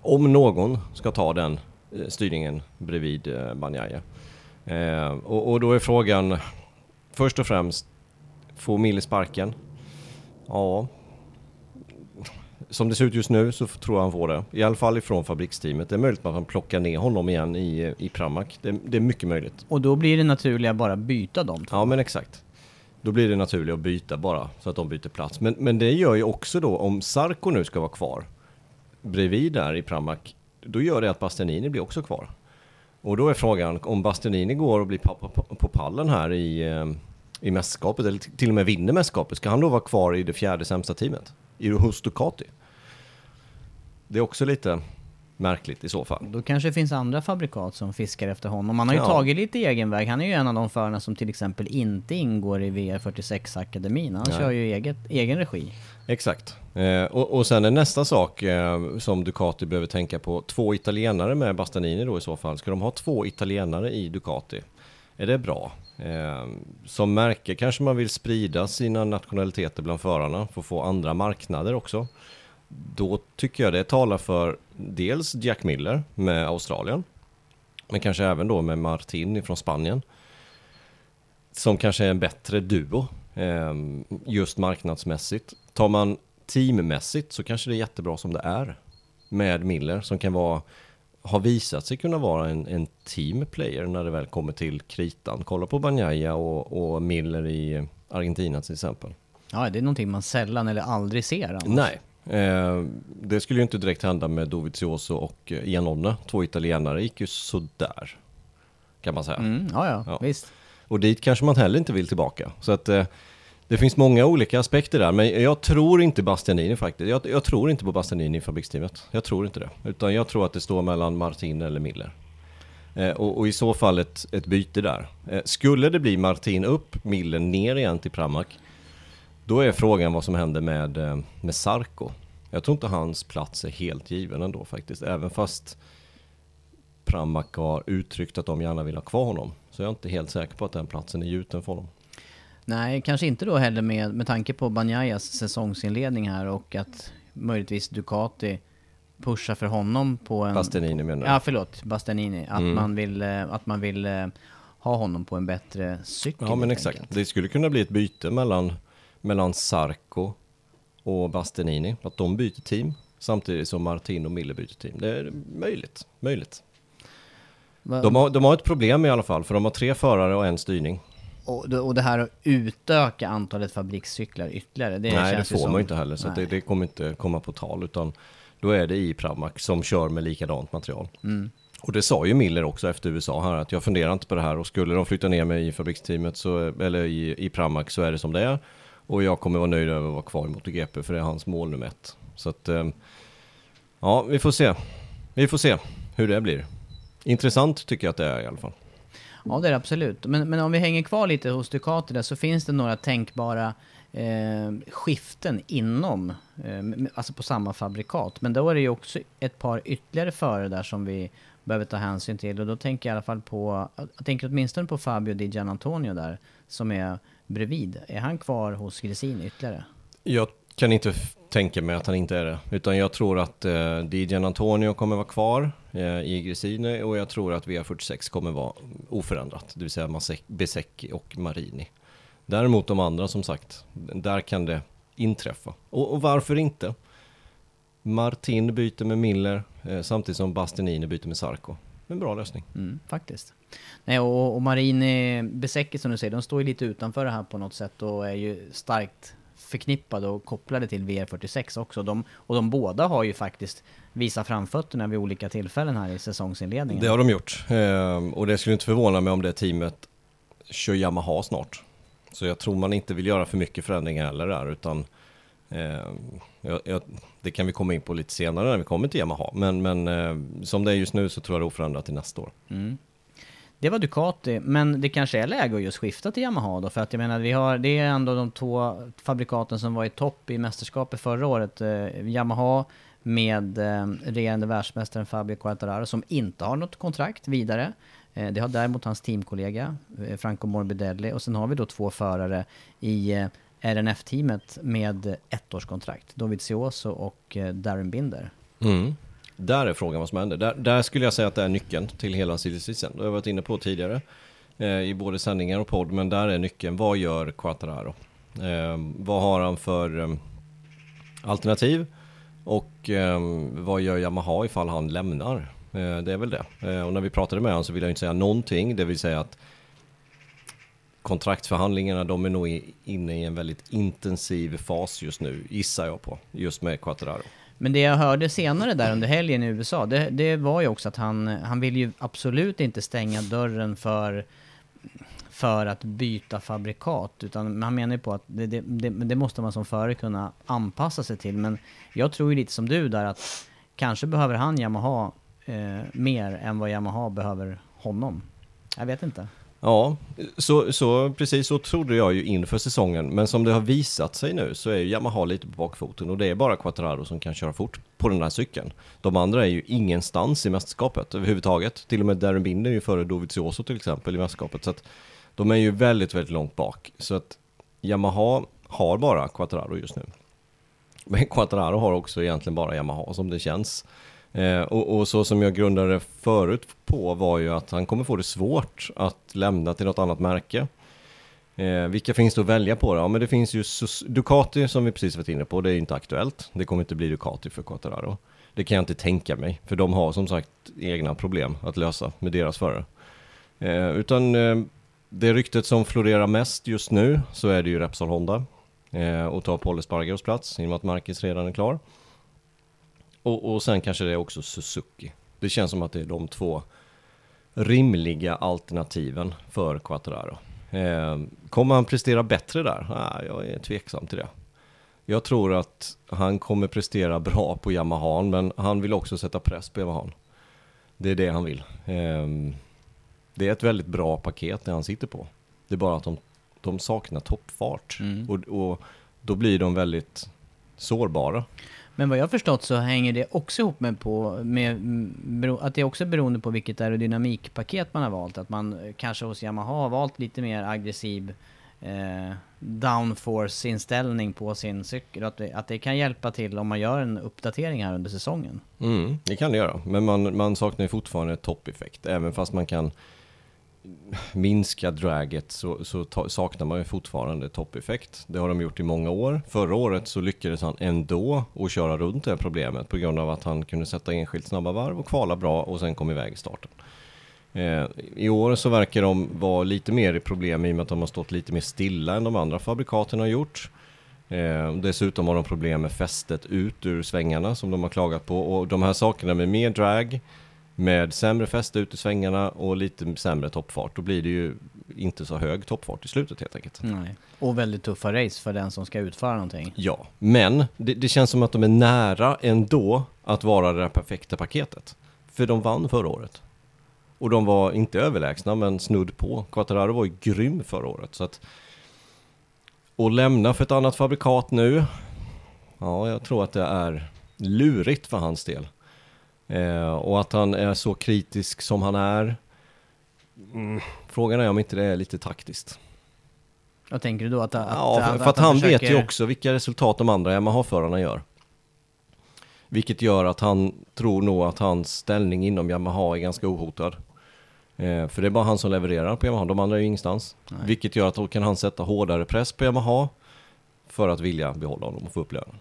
om någon, ska ta den eh, styrningen bredvid eh, Banjaya. Eh, och, och, då är frågan, först och främst, får Mille sparken? Ja, som det ser ut just nu så tror jag han får det. I alla fall ifrån fabriksteamet. Det är möjligt att man plockar ner honom igen i, i Pramac. Det, det, är mycket möjligt. Och då blir det naturliga bara byta de två? Ja, men exakt. Då blir det naturligt att byta bara, så att de byter plats. Men, men det gör ju också då, om Sarko nu ska vara kvar bredvid där i Pramac, då gör det att Bastianini blir också kvar. Och då är frågan om Bastianini går och blir på, på, på pallen här i, eh, i mästerskapet, eller till och med vinner mästerskapet, ska han då vara kvar i det fjärde sämsta teamet? I, hos Ducati? Det är också lite märkligt i så fall. Då kanske det finns andra fabrikat som fiskar efter honom. Han har ju ja. tagit lite egen väg. Han är ju en av de förarna som till exempel inte ingår i VR46-akademin. Han ja. kör ju eget, egen regi. Exakt. Eh, och, och sen är nästa sak eh, som Ducati behöver tänka på. Två italienare med Bastanini då i så fall. Ska de ha två italienare i Ducati? är det bra. Eh, som märke kanske man vill sprida sina nationaliteter bland förarna för att få andra marknader också. Då tycker jag det talar för dels Jack Miller med Australien, men kanske även då med Martin från Spanien. Som kanske är en bättre duo, eh, just marknadsmässigt. Tar man teammässigt så kanske det är jättebra som det är med Miller som kan vara har visat sig kunna vara en, en teamplayer när det väl kommer till kritan. Kolla på Banjaya och, och Miller i Argentina till exempel. Ja, det är någonting man sällan eller aldrig ser annars. Nej, eh, det skulle ju inte direkt hända med Dovizioso och eh, Iannone. Två italienare gick ju sådär, kan man säga. Mm, ja, ja, ja, visst. Och dit kanske man heller inte vill tillbaka. Så att eh, det finns många olika aspekter där, men jag tror inte Bastianini faktiskt. Jag, jag tror inte på Bastianini i fabriksteamet. Jag tror inte det. Utan jag tror att det står mellan Martin eller Miller. Eh, och, och, i så fall ett, ett byte där. Eh, skulle det bli Martin upp, Miller ner igen till Pramac, då är frågan vad som händer med, eh, med Sarko. Jag tror inte hans plats är helt given ändå faktiskt, även fast Pramac har uttryckt att de gärna vill ha kvar honom. Så jag är inte helt säker på att den platsen är gjuten för honom. Nej, kanske inte då heller med, med tanke på Banyayas säsongsinledning här och att möjligtvis Ducati pushar för honom på en... Bastianini menar du? Ja, förlåt. Bastianini. Att mm. man vill, eh, att man vill eh, ha honom på en bättre cykel. Ja, men exakt. Enkelt. Det skulle kunna bli ett byte mellan, mellan Sarko och Bastianini. Att de byter team samtidigt som Martin och Mille byter team. Det är möjligt. Möjligt. De har, de har ett problem i alla fall, för de har tre förare och en styrning. Och, och det här att utöka antalet fabrikscyklar ytterligare, det Nej, känns det får som, man inte heller, så det, det, kommer inte komma på tal, utan då är det i Pramac som kör med likadant material. Mm. Och det sa ju Miller också efter USA här, att jag funderar inte på det här och skulle de flytta ner mig i fabriksteamet, så, eller i, i Pramac, så är det som det är. Och jag kommer vara nöjd över att vara kvar i MotoGP, för det är hans mål nummer ett. Så att, eh, ja, vi får se. Vi får se hur det blir. Intressant tycker jag att det är i alla fall. Ja, det är det absolut. Men, men om vi hänger kvar lite hos Ducati där, så finns det några tänkbara eh, skiften inom, eh, alltså på samma fabrikat. Men då är det ju också ett par ytterligare förare där som vi behöver ta hänsyn till. Och då tänker jag i alla fall på, jag tänker åtminstone på Fabio Di Gianantonio där, som är bredvid. Är han kvar hos Gresini ytterligare? Jag kan inte tänka mig att han inte är det. Utan jag tror att eh, Dijan Antonio kommer vara kvar eh, i Gresine och jag tror att V46 kommer vara oförändrat. Det vill säga Besecchi och Marini. Däremot de andra som sagt, där kan det inträffa. Och, och varför inte? Martin byter med Miller eh, samtidigt som Bastianini byter med Sarko. En bra lösning. Mm, faktiskt. Nej, och, och Marini Besecchi som du säger, de står ju lite utanför det här på något sätt och är ju starkt förknippade och kopplade till VR46 också. De, och de båda har ju faktiskt visat framfötterna vid olika tillfällen här i säsongsinledningen. Det har de gjort. Ehm, och det skulle inte förvåna mig om det teamet kör Yamaha snart. Så jag tror man inte vill göra för mycket förändringar heller där, utan eh, jag, jag, det kan vi komma in på lite senare när vi kommer till Yamaha. Men, men eh, som det är just nu så tror jag det är oförändrat till nästa år. Mm. Det var Ducati, men det kanske är läge att just skifta till Yamaha då? För att jag menar, vi har, det är ändå de två fabrikaten som var i topp i mästerskapet förra året. Eh, Yamaha med eh, regerande världsmästaren Fabio Quartararo som inte har något kontrakt vidare. Eh, det har däremot hans teamkollega eh, Franco Morbidelli och sen har vi då två förare i eh, RNF-teamet med ettårskontrakt. David Sioso och eh, Darren Binder. Mm. Där är frågan vad som händer. Där, där skulle jag säga att det är nyckeln till hela silly Det har jag varit inne på tidigare eh, i både sändningar och podd, men där är nyckeln. Vad gör Quattararo? Eh, vad har han för eh, alternativ? Och eh, vad gör Yamaha ifall han lämnar? Eh, det är väl det. Eh, och när vi pratade med honom så ville jag inte säga någonting. Det vill säga att kontraktsförhandlingarna, de är nog inne i en väldigt intensiv fas just nu, gissar jag på, just med Quattararo. Men det jag hörde senare där under helgen i USA, det, det var ju också att han, han vill ju absolut inte stänga dörren för, för att byta fabrikat. Utan han menar ju på att det, det, det, det måste man som förare kunna anpassa sig till. Men jag tror ju lite som du där att kanske behöver han Yamaha eh, mer än vad Yamaha behöver honom. Jag vet inte. Ja, så, så precis så trodde jag ju inför säsongen. Men som det har visat sig nu så är ju Yamaha lite på bakfoten och det är bara Quattararo som kan köra fort på den här cykeln. De andra är ju ingenstans i mästerskapet överhuvudtaget. Till och med Darren Binder är ju före Dovizioso till exempel i mästerskapet. Så att de är ju väldigt, väldigt långt bak. Så att Yamaha har bara Quattararo just nu. Men Quattararo har också egentligen bara Yamaha som det känns. Eh, och, och, så som jag grundade förut på var ju att han kommer få det svårt att lämna till något annat märke. Eh, vilka finns det att välja på då? Ja men det finns ju Sus Ducati som vi precis varit inne på, det är inte aktuellt. Det kommer inte bli Ducati för Quattararo. Det kan jag inte tänka mig, för de har som sagt egna problem att lösa med deras förare. Eh, utan eh, det ryktet som florerar mest just nu så är det ju Repsol Honda eh, och tar Paul Espargaros plats i och med att Marcus redan är klar. Och, och sen kanske det är också Suzuki. Det känns som att det är de två rimliga alternativen för Quattararo. Eh, kommer han prestera bättre där? Ah, jag är tveksam till det. Jag tror att han kommer prestera bra på Yamaha, men han vill också sätta press på Yamaha. Det är det han vill. Eh, det är ett väldigt bra paket det han sitter på. Det är bara att de, de saknar toppfart. Mm. Och, och då blir de väldigt sårbara. Men vad jag har förstått så hänger det också ihop med, på, med att det är också beroende på vilket aerodynamikpaket man har valt. Att man kanske hos Yamaha har valt lite mer aggressiv eh, downforce-inställning på sin cykel. Att det, att det kan hjälpa till om man gör en uppdatering här under säsongen. Mm, det kan det göra, men man, man saknar ju fortfarande toppeffekt. Även fast man kan minska draget så, så ta, saknar man ju fortfarande toppeffekt. Det har de gjort i många år. Förra året så lyckades han ändå att köra runt det problemet på grund av att han kunde sätta enskilt snabba varv och kvala bra och sen kom iväg i starten. Eh, I år så verkar de vara lite mer i problem i och med att de har stått lite mer stilla än de andra fabrikaten har gjort. Eh, dessutom har de problem med fästet ut ur svängarna som de har klagat på och de här sakerna med mer drag med sämre fäste ut i svängarna och lite sämre toppfart, då blir det ju inte så hög toppfart i slutet helt enkelt. Nej. Och väldigt tuffa race för den som ska utföra någonting. Ja, men det, det känns som att de är nära ändå att vara det där perfekta paketet. För de vann förra året. Och de var inte överlägsna, men snudd på. Quattararo var ju grym förra året. Så att, och lämna för ett annat fabrikat nu, ja, jag tror att det är lurigt för hans del. Eh, och att han är så kritisk som han är. Mm. Frågan är om inte det är lite taktiskt. Vad tänker du då? Att, att, ja, för att, att han, han försöker... vet ju också vilka resultat de andra Yamaha-förarna gör. Vilket gör att han tror nog att hans ställning inom Yamaha är ganska ohotad. Eh, för det är bara han som levererar på Yamaha, de andra är ju ingenstans. Nej. Vilket gör att då kan han sätta hårdare press på Yamaha för att vilja behålla honom och få upp lönen.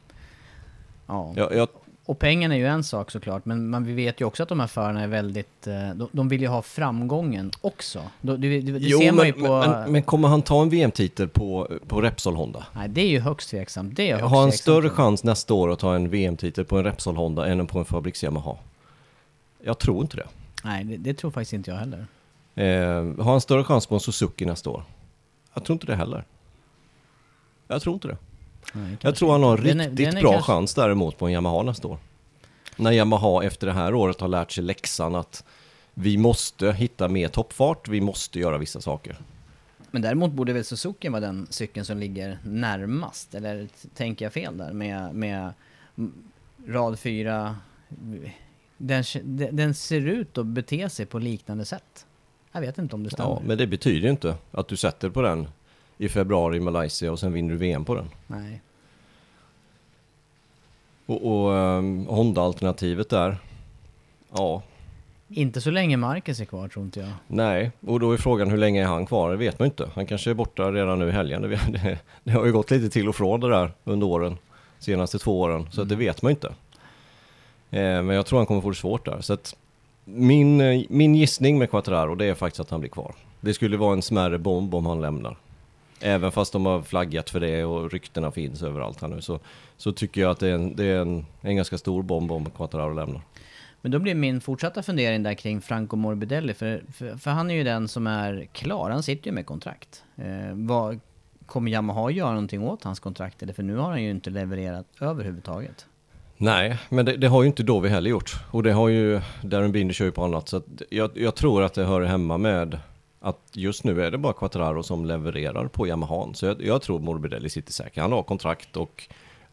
Ja. Jag, jag, och pengarna är ju en sak såklart, men man, vi vet ju också att de här förarna är väldigt... Eh, de, de vill ju ha framgången också. Det, det, det jo, ser man ju på... Men, men, kommer han ta en VM-titel på, på Repsol Honda? Nej, det är ju högst tveksamt. Det är högst har han större chans nästa år att ta en VM-titel på en Repsol Honda än på en Fabriks Yamaha? Jag tror inte det. Nej, det, det tror faktiskt inte jag heller. Eh, har han större chans på en Suzuki nästa år? Jag tror inte det heller. Jag tror inte det. Nej, jag tror han har en riktigt den är bra kanske... chans däremot på en Yamaha nästa år. När Yamaha efter det här året har lärt sig läxan att vi måste hitta mer toppfart, vi måste göra vissa saker. Men däremot borde väl Suzuki vara den cykeln som ligger närmast, eller tänker jag fel där med, med rad 4? Den, den ser ut att bete sig på liknande sätt. Jag vet inte om det stämmer. Ja, men det betyder ju inte att du sätter på den i februari i Malaysia och sen vinner du VM på den. Nej. Och, och um, Honda-alternativet där, ja. Inte så länge Marcus är kvar tror inte jag. Nej, och då är frågan hur länge är han kvar? Det vet man inte. Han kanske är borta redan nu i helgen. Det, *laughs* det, det har ju gått lite till och från det där under åren, senaste två åren, så mm. det vet man inte. Eh, men jag tror han kommer få det svårt där. Så att min, eh, min gissning med Quattraro det är faktiskt att han blir kvar. Det skulle vara en smärre bomb om han lämnar. Även fast de har flaggat för det och ryktena finns överallt här nu så, så tycker jag att det är en, det är en, en ganska stor bomb om Quattararo lämnar. Men då blir min fortsatta fundering där kring Franco Morbidelli, för, för, för, han är ju den som är klar, han sitter ju med kontrakt. Eh, vad, kommer Yamaha göra någonting åt hans kontrakt? Eller för nu har han ju inte levererat överhuvudtaget. Nej, men det, det har ju inte Dovi heller gjort. Och det har ju Darren Binder kör ju på annat. Så jag, jag tror att det hör hemma med att just nu är det bara Quattraro som levererar på Yamaha. Så jag, jag tror Morbidelli sitter säkert. Han har kontrakt och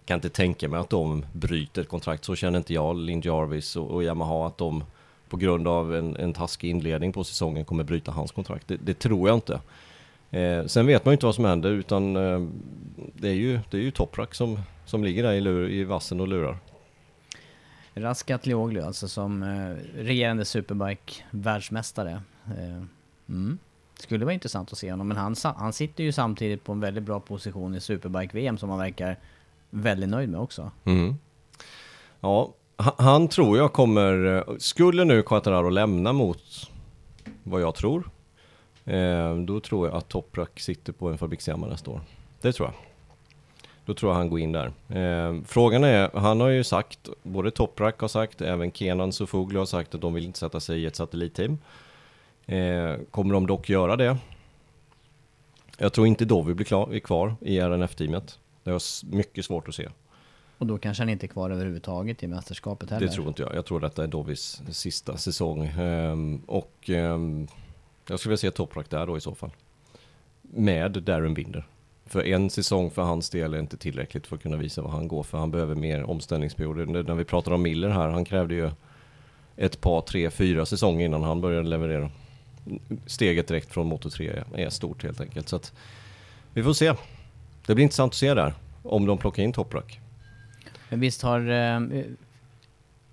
kan inte tänka mig att de bryter ett kontrakt. Så känner inte jag, Linn Jarvis och, och Yamaha, att de på grund av en, en taskig inledning på säsongen kommer bryta hans kontrakt. Det, det tror jag inte. Eh, sen vet man ju inte vad som händer utan eh, det är ju, det är ju Toprak som, som ligger där i, lur, i vassen och lurar. Raskat Lioglu alltså som eh, regerande superbike-världsmästare. Eh, mm. Skulle vara intressant att se honom, men han, han sitter ju samtidigt på en väldigt bra position i Superbike-VM som han verkar väldigt nöjd med också. Mm. Ja, han tror jag kommer, eh, skulle nu Quattararo lämna mot vad jag tror, eh, då tror jag att Toprak sitter på en fabrikshemma nästa år. Det tror jag. Då tror jag han går in där. Eh, frågan är, han har ju sagt, både Toprak har sagt, även Kenan Sofoglu har sagt att de vill inte sätta sig i ett satellitteam. Eh, kommer de dock göra det? Jag tror inte Dovi blir klar, kvar i RNF-teamet. Det har mycket svårt att se. Och då kanske han inte är kvar överhuvudtaget i mästerskapet heller? Det tror inte jag. Jag tror detta är Dovis sista säsong. Um, och um, jag skulle vilja se Toprak där då i så fall. Med Darren Binder. För en säsong för hans del är inte tillräckligt för att kunna visa vad han går för. Han behöver mer omställningsperioder. När vi pratar om Miller här, han krävde ju ett par, tre, fyra säsonger innan han började leverera. Steget direkt från Moto 3 är stort helt enkelt. Så att vi får se. Det blir intressant att se där, om de plockar in Toprak. Men visst har eh,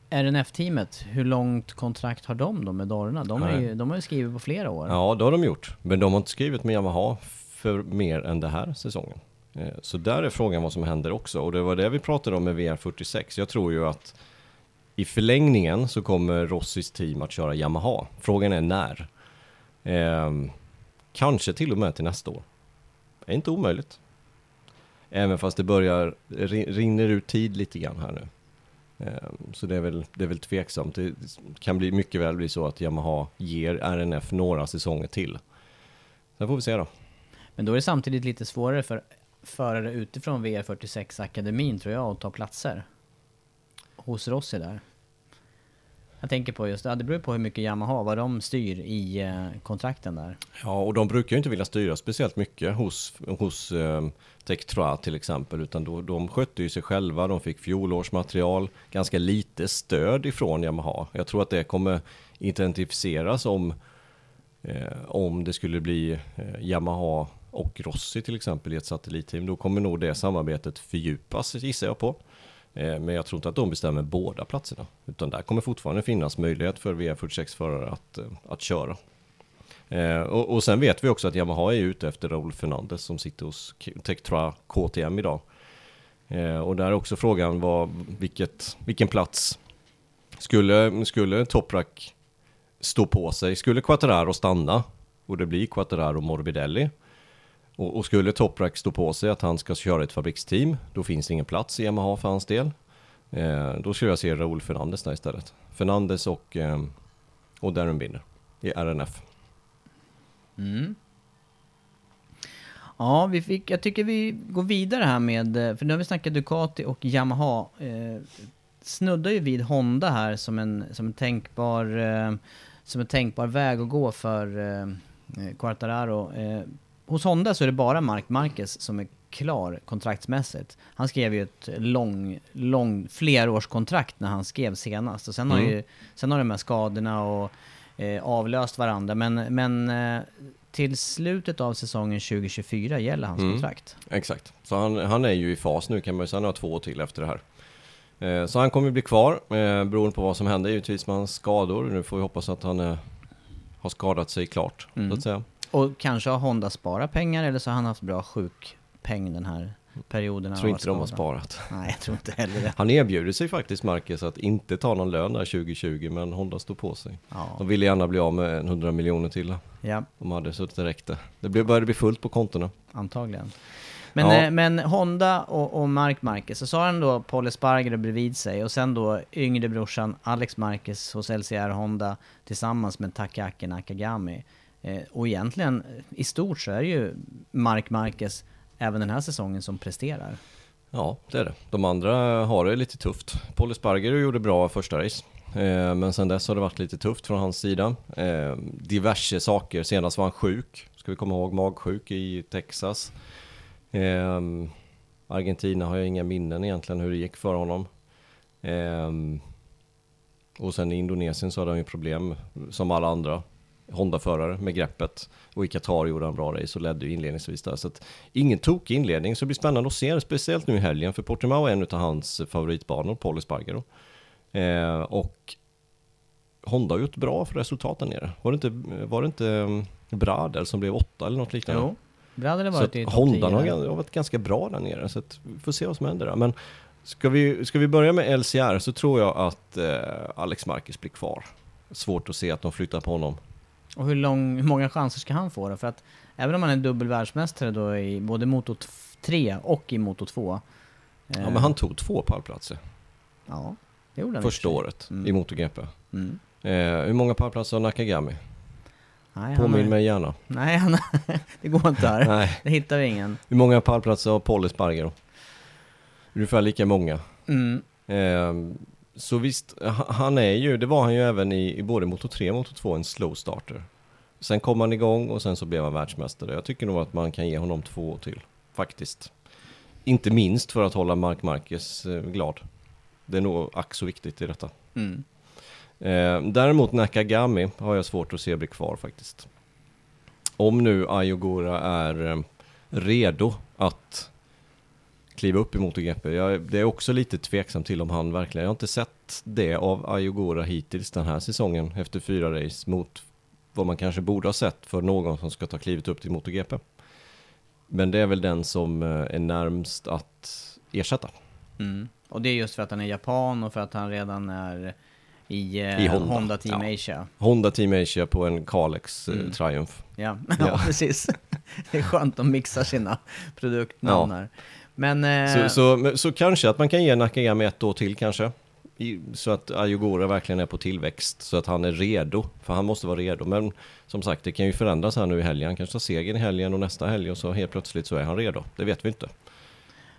RNF-teamet, hur långt kontrakt har de då med Dorna? De, är ju, de har ju skrivit på flera år. Ja, det har de gjort. Men de har inte skrivit med Yamaha för mer än den här säsongen. Eh, så där är frågan vad som händer också. Och det var det vi pratade om med VR46. Jag tror ju att i förlängningen så kommer Rossis team att köra Yamaha. Frågan är när. Eh, kanske till och med till nästa år. Det är inte omöjligt. Även fast det börjar, rinner ut tid lite grann här nu. Eh, så det är väl, det är väl tveksamt. Det kan bli mycket väl bli så att Yamaha ger RNF några säsonger till. Sen får vi se då. Men då är det samtidigt lite svårare för förare utifrån VR46-akademin tror jag att ta platser. Hos Rossi där. Jag tänker på just det, det beror på hur mycket Yamaha, vad de styr i eh, kontrakten där. Ja, och de brukar ju inte vilja styra speciellt mycket hos, hos eh, Tectra till exempel, utan då, de skötte ju sig själva, de fick fjolårsmaterial, ganska lite stöd ifrån Yamaha. Jag tror att det kommer intensifieras om, eh, om det skulle bli eh, Yamaha och Rossi till exempel i ett satellitteam. Då kommer nog det samarbetet fördjupas gissar jag på. Eh, men jag tror inte att de bestämmer båda platserna. Utan där kommer fortfarande finnas möjlighet för VR46-förare att, eh, att köra. Eh, och, och sen vet vi också att Yamaha är ute efter Raul Fernandez som sitter hos Tektra KTM idag. och där är också frågan var vilket, vilken plats skulle, skulle Toprak stå på sig? Skulle Quattararo stanna och det blir Quattararo Morbidelli och, och skulle Toprak stå på sig att han ska köra ett fabriksteam, då finns det ingen plats i Yamaha för hans del. Eh, då skulle jag se Raúl Fernandes där istället. Fernandes och, eh, och Darren Binder i RNF. Mm. Ja, vi fick, jag tycker vi går vidare här med, eh, för nu har vi snackat Ducati och Yamaha. Eh, snuddar ju vid Honda här som en, som en tänkbar, eh, som en tänkbar väg att gå för eh, eh Quartararo. Eh, hos Honda så är det bara Mark Marquez som är klar kontraktsmässigt. Han skrev ju ett lång, lång, flerårskontrakt när han skrev senast. Och sen, mm. har, ju, sen har de här skadorna och eh, avlöst varandra. Men, men eh, till slutet av säsongen 2024 gäller hans mm. kontrakt. Exakt. Så han, han är ju i fas nu kan man ju säga, han har två år till efter det här. Eh, så han kommer bli kvar, eh, beroende på vad som händer givetvis med hans skador. Nu får vi hoppas att han eh, har skadat sig klart, mm. så att säga. Och kanske har Honda sparat pengar eller så har han haft bra sjukpeng den här perioden. Jag tror inte de har sparat. Nej, jag tror inte heller det. Han erbjuder sig faktiskt, Marcus, att inte ta någon lön där 2020, men Honda står på sig. Ja. De ville gärna bli av med 100 miljoner till. Ja. De hade så det räckte. Det började bli fullt på kontona. Antagligen. Men, ja. eh, men Honda och, och Mark Marquez, så sa han då Paul Espargaro bredvid sig och sen då yngre brorsan Alex Marquez hos LCR Honda tillsammans med Takaki Nakagami. Eh, och egentligen, eh, i stort så är det ju Mark Marquez även den här säsongen som presterar. Ja, det är det. De andra har det lite tufft. Paul Sparger gjorde bra första race. Eh, men sen dess har det varit lite tufft från hans sida. Diverse saker. Senast var han sjuk. Ska vi komma ihåg magsjuk i Texas. Argentina har jag inga minnen egentligen hur det gick för honom. Och sen i Indonesien så hade han ju problem som alla andra Honda-förare med greppet. Och i Qatar gjorde han bra race och ledde ju inledningsvis där. Så att ingen tokig inledning, så det blir spännande att se det, speciellt nu i helgen. För Portimao är en av hans favoritbanor, Paul Espargaro. Eh, och Honda har gjort bra för resultat där nere. Var det inte, var det inte um, Brader som blev åtta eller något liknande? Jo, Brader har varit i Honda 10 har, har varit ganska bra där nere, så att vi får se vad som händer där. Men ska vi, ska vi börja med LCR så tror jag att eh, Alex Marquez blir kvar. Svårt att se att de flyttar på honom. Och hur, lång, hur många chanser ska han få då? För att även om han är dubbel världsmästare då i både Moto 3 och i Moto 2. Ja, men han tog två pallplatser Ja, det gjorde han första året Mm. i MotoGP. Mm. Eh, hur många pallplatser har Nakagami? Nej, han Påminn är- mig gärna. Nej, han, *laughs* det går inte här. Nej. Det hittar vi ingen. Hur många pallplatser har Paul Espargaro? Ungefär lika många. Mm. Eh, så visst, ha- han är ju, det var han ju även i, i både Moto 3 och Moto 2, en slow starter. Sen kom han igång och sen så blev han världsmästare. Jag tycker nog att man kan ge honom två till, faktiskt. Inte minst för att hålla Mark Marquez eh, glad. Det är nog ack så viktigt i detta. Mm. Eh, däremot Nakagami har jag svårt att se bli kvar faktiskt. Om nu Ayogura är eh, redo att kliva upp i MotoGP. Jag, det är också lite tveksam till om han verkligen, jag har inte sett det av Ayogura hittills den här säsongen efter fyra race mot vad man kanske borde ha sett för någon som ska ta klivet upp till MotoGP. Men det är väl den som eh, är närmst att ersätta. Mm. Och det är just för att han är japan och för att han redan är i, eh, I Honda. Honda. Team Ja. Asia. Honda Team Asia på en Kalex eh, Mm. Triumph. *laughs* Ja, Ja. precis. *laughs* Det är skönt att mixa sina produktnamn Ja. här. Men... Eh, Så, så, men- så kanske att man kan ge Nakagami ett år till kanske. I, så att Ayogura verkligen är på tillväxt. Så att han är redo. För han måste vara redo. Men som sagt, det kan ju förändras här nu i helgen. Han kanske tar segern i helgen och nästa helg och så helt plötsligt så är han redo. Det vet vi inte.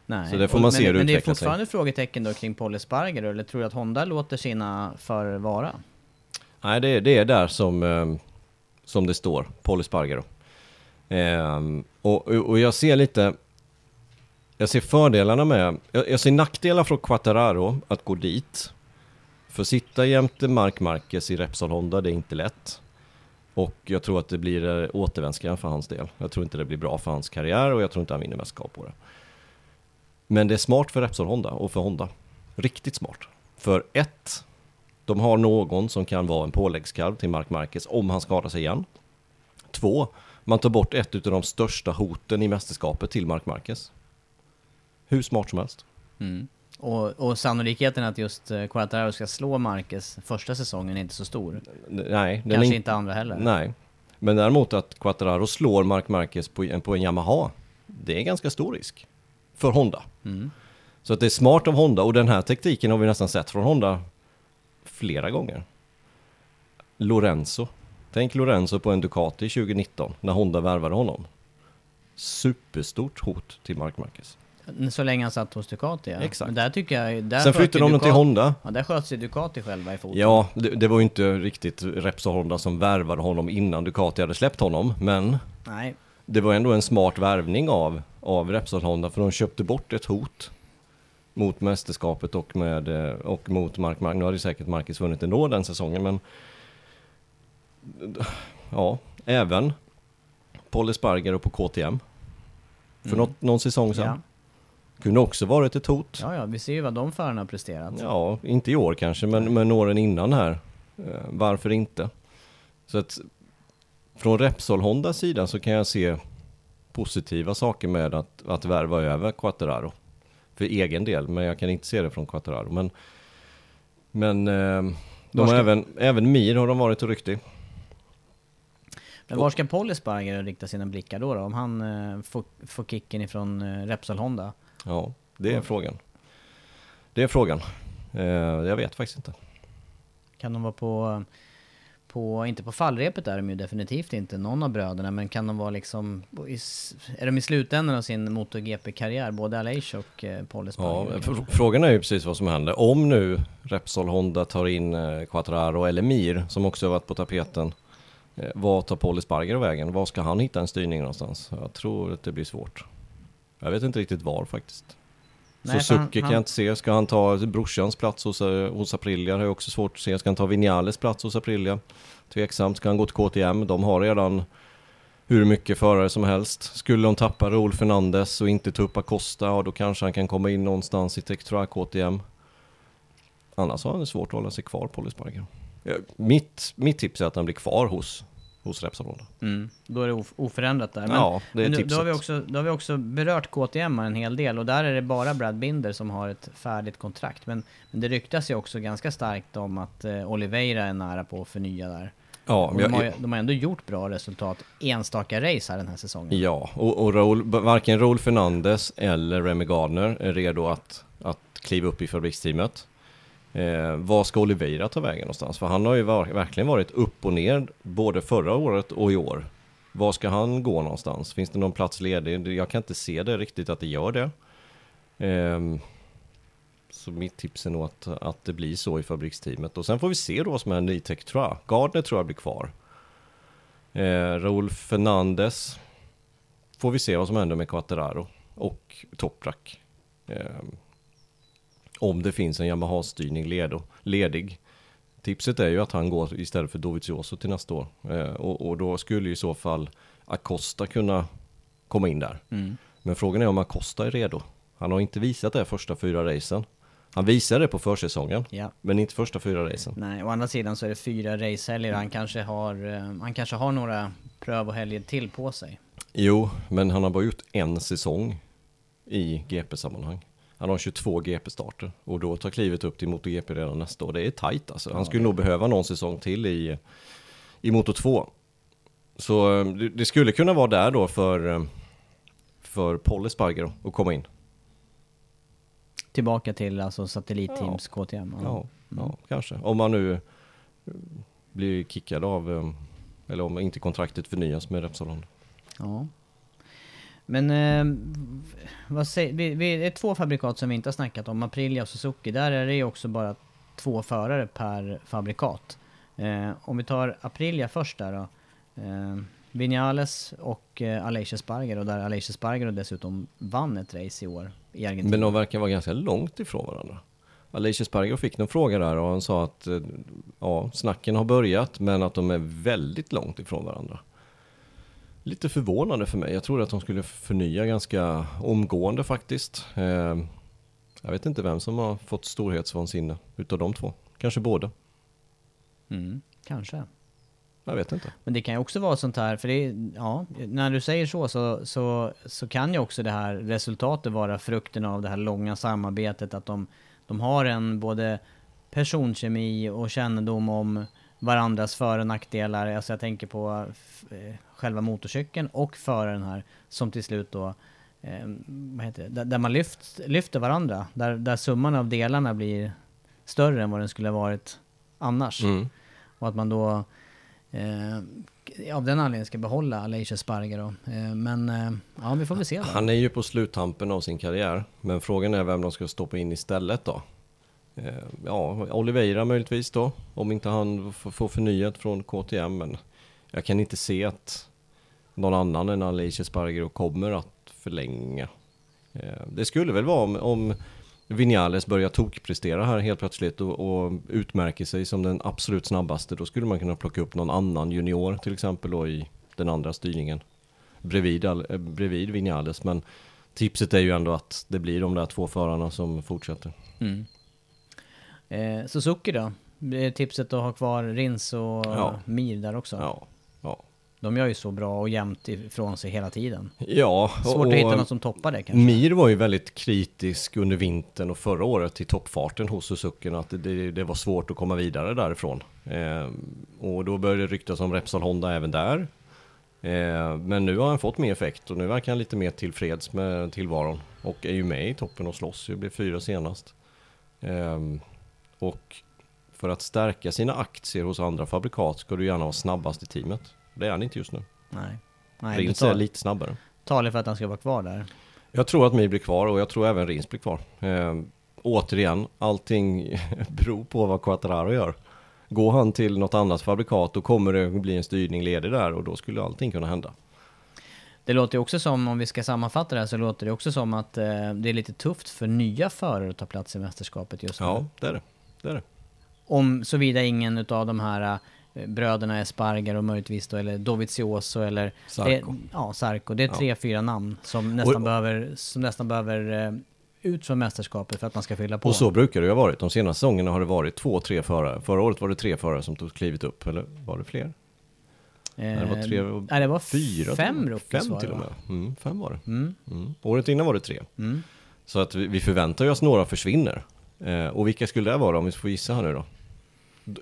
nej. så det får man men, se hur det Men det är utvecklar sig. fortfarande frågetecken då kring Paul Espargaro, eller tror du att Honda låter sina förare vara? Nej, det, är- det är där som, eh, som det står. Paul Espargaro. Ehm, och och jag ser lite... Jag ser fördelarna med... Jag, jag ser nackdelar från Quattararo att gå dit. För sitta jämte Mark Marquez i Repsol Honda, det är inte lätt. Och jag tror att det blir eh, återvändsgränd för hans del. Jag tror inte det blir bra för hans karriär och jag tror inte han vinner mästerskap på det. Men det är smart för Repsol Honda och för Honda. Riktigt smart. För ett, de har någon som kan vara en påläggskalv till Mark Marquez om han skadar sig igen. Två, man tar bort ett av de största hoten i mästerskapet till Mark Marquez. Hur smart som helst. Mm. Och, och sannolikheten att just eh, Quartararo ska slå Marquez första säsongen är inte så stor. Nej, Kanske är inte andra heller. Nej. Men däremot att Quattararo slår Mark Marquez på en, på en Yamaha, det är ganska stor risk. För Honda. Mm. Så att det är smart av Honda och den här tekniken har vi nästan sett från Honda flera gånger. Lorenzo. Tänk Lorenzo på en Ducati 2019 när Honda värvade honom. Superstort hot till Mark Marquez. Så länge han satt hos Ducati ja. Exakt. Men där tycker jag... Där Sen flyttade de dem till Ducati- Honda. Ja, där sköt sig Ducati själva i foten. Ja, det, det var ju inte riktigt Repsol Honda som värvade honom innan Ducati hade släppt honom, men Nej. det var ändå en smart värvning av, av Repsol Honda för de köpte bort ett hot mot mästerskapet och, med, eh, och mot Mark Mark. Nu hade säkert Marcus vunnit ändå den säsongen men ja, även Paul Espargaro på KTM för Mm. något, någon säsong sedan. Ja. Kunde också varit ett hot. ja, ja, vi ser ju vad de förarna har presterat. Ja, inte i år kanske, men, men åren innan här. Eh, varför inte? Så att från Repsol Hondas sida så kan jag se positiva saker med att, att värva över Quattararo. För egen del, men jag kan inte se det från Quattararo. Men, men eh, de Var har även, även Mir har de varit och ryckt i. Men var ska Paul Espargaro rikta sina blickar då? då? Om han eh, får, får kicken ifrån Repsol Honda? Ja, det är frågan. Det är frågan. Eh, jag vet faktiskt inte. Kan de vara på, på, inte på fallrepet är de ju definitivt inte, någon av bröderna, men kan de vara liksom, i, är de i slutändan av sin MotoGP-karriär, både Aleix och eh, Paul Ja, fr- frågan är ju precis vad som händer. Om nu Repsol Honda tar in eh, Quattraro eller Mir, som också har varit på tapeten. Eh, vad tar Paul Espargaro vägen? Var ska han hitta en styrning någonstans? Jag tror att det blir svårt. Jag vet inte riktigt var faktiskt. Nej, Suzuki han- kan jag inte se. Ska han ta brorsans plats hos, eh, hos Aprilia? Det är också svårt att se. Ska han ta Vinales plats hos Aprilia? Tveksamt. Ska han gå till KTM? De har redan hur mycket förare som helst. Skulle de tappa Raúl Fernandez och inte ta upp Acosta, ja då kanske han kan komma in någonstans i Tektra KTM. Annars har han det svårt att hålla sig kvar på. Ja, Mitt, mitt tips är att han blir kvar hos, hos Repsol. Mm, då är det of- oförändrat där. Men, Ja, det är men nu, då, tipset. har vi också, då har vi också berört KTM en hel del och där är det bara Brad Binder som har ett färdigt kontrakt. Men, men det ryktas ju också ganska starkt om att eh, Oliveira är nära på att förnya där. Ja, de, har, jag, de har ändå gjort bra resultat enstaka race här den här säsongen. ja och, och Raúl, varken Raúl Fernandez eller Remy Gardner är redo att, att kliva upp i fabriksteamet. Eh, vad ska Oliveira ta vägen någonstans? För han har ju var, verkligen varit upp och ner både förra året och i år. Var ska han gå någonstans? Finns det någon plats ledig? Jag kan inte se det riktigt att det gör det. Eh, så mitt tips är nog att, att det blir så i fabriksteamet. Och sen får vi se då vad som händer i jag. Gardner tror jag blir kvar. Eh, Raul Fernandez får vi se vad som händer med Quattararo och Toprak. Eh, om det finns en Yamaha-styrning ledo, ledig. Tipset är ju att han går istället för Dovizioso till nästa år. Eh, och, och då skulle ju i så fall Acosta kunna komma in där. Mm. Men frågan är om Acosta är redo. Han har inte visat det första fyra racen. Han visade det på försäsongen, Ja. men inte första fyra racen. Nej, å andra sidan så är det fyra racehelger. Han kanske har, eh, han kanske har några pröv och helger till på sig. Jo, men han har bara gjort en säsong i GP-sammanhang. Han har 22 GP-starter och då tar klivet upp till MotoGP redan nästa år. Det är tajt alltså. Han skulle nog behöva någon säsong till i, i Moto 2. Så eh, det, det skulle kunna vara där då för, eh, för Paul Espargaro att komma in. Tillbaka till alltså satellitteams KTM. Ja, ja, kanske. Om man nu eh, blir kickad av, eller om inte kontraktet förnyas med Repsol Honda. Ja. Men eh, vad säger, vi, vi, det är två fabrikat som vi inte har snackat om, Aprilia och Suzuki. Där är det ju också bara två förare per fabrikat. Eh, om vi tar Aprilia först där då. Eh, Vinales och eh, Aleix och där Aleix Sparger dessutom vann ett race i år i Argentina. Men de verkar vara ganska långt ifrån varandra. Aleix Sparger fick någon fråga där och han sa att eh, ja, snacken har börjat men att de är väldigt långt ifrån varandra. Lite förvånande för mig. Jag trodde att de skulle förnya ganska omgående faktiskt. Eh, jag vet inte vem som har fått storhetsvansinne utav de två. Kanske båda. Mm, kanske. Jag vet inte. Men det kan ju också vara sånt här, för det ja, när du säger så, så så så kan ju också det här resultatet vara frukten av det här långa samarbetet, att de, de har en både personkemi och kännedom om varandras för och nackdelar. Alltså jag tänker på eh, själva motorcykeln och föraren här, som till slut då eh, vad heter det? Där, man lyft, lyfter varandra, där, där summan av delarna blir större än vad den skulle ha varit annars. Mm. Och att man då eh, av den anledningen ska behålla Aleix Espargaro. Eh, men eh, ja, vi får väl se då. Han är ju på sluttampen av sin karriär. Men frågan är vem de ska stoppa in istället då. Eh, ja, Oliveira möjligtvis då. Om inte han får förnyat från KTM. Men jag kan inte se att någon annan än Alicia Spargero kommer att förlänga. Eh, det skulle väl vara om, om Vinales börjar tokprestera här helt plötsligt och, och utmärker sig som den absolut snabbaste. Då skulle man kunna plocka upp någon annan junior till exempel då i den andra styrningen. Bredvid, eh, bredvid Vinales. Men tipset är ju ändå att det blir de där två förarna som fortsätter. Mm. Eh, Suzuki då? Tipset att ha kvar Rins och Ja. Mir där också. Ja, ja. De gör ju så bra och jämnt ifrån sig hela tiden. Ja, Svårt att hitta någon som toppar det kanske. Mir var ju väldigt kritisk under vintern och förra året till toppfarten hos Suzuki. Att det, det, det var svårt att komma vidare därifrån. Eh, och då började det ryktas om Repsol Honda även där. Eh, men nu har han fått mer effekt och nu verkar han lite mer tillfreds med tillvaron. Och är ju med i toppen och slåss, det blev fyra senast. Eh, och för att stärka sina aktier hos andra fabrikat ska du gärna vara snabbast i teamet. Det är han inte just nu. Nej. Nej, Rins det är tar- lite snabbare. talar för att han ska vara kvar där. Jag tror att Mi blir kvar och jag tror även Rins blir kvar. Eh, återigen, allting *laughs* beror på vad Quattararo gör. Går han till något annat fabrikat då kommer det bli en styrning ledig där och då skulle allting kunna hända. Det låter ju också som, om vi ska sammanfatta det här, så låter det också som att eh, det är lite tufft för nya förare att ta plats i mästerskapet just nu. Ja, det är det. Det, är det. Om såvida ingen utav de här eh, bröderna Espargar och möjligtvis då, eller Dovizioso eller... Sarko. Det, ja, Sarko. Det är Ja. tre, fyra namn som nästan Och- behöver, som nästan behöver eh, ut från mästerskapet för att man ska fylla på. Och så brukar det ju ha varit. De senaste säsongerna har det varit två, tre förare. Förra året var det tre förare som tog klivit upp, eller var det fler? Eh, det var tre nej, det var Fyra? fem rookies Fem till och med. Mm, fem var det. Mm. Mm. Året innan var det tre. Mm. Så att vi, vi förväntar oss några försvinner. Eh, och vilka skulle det vara om vi får gissa här nu då?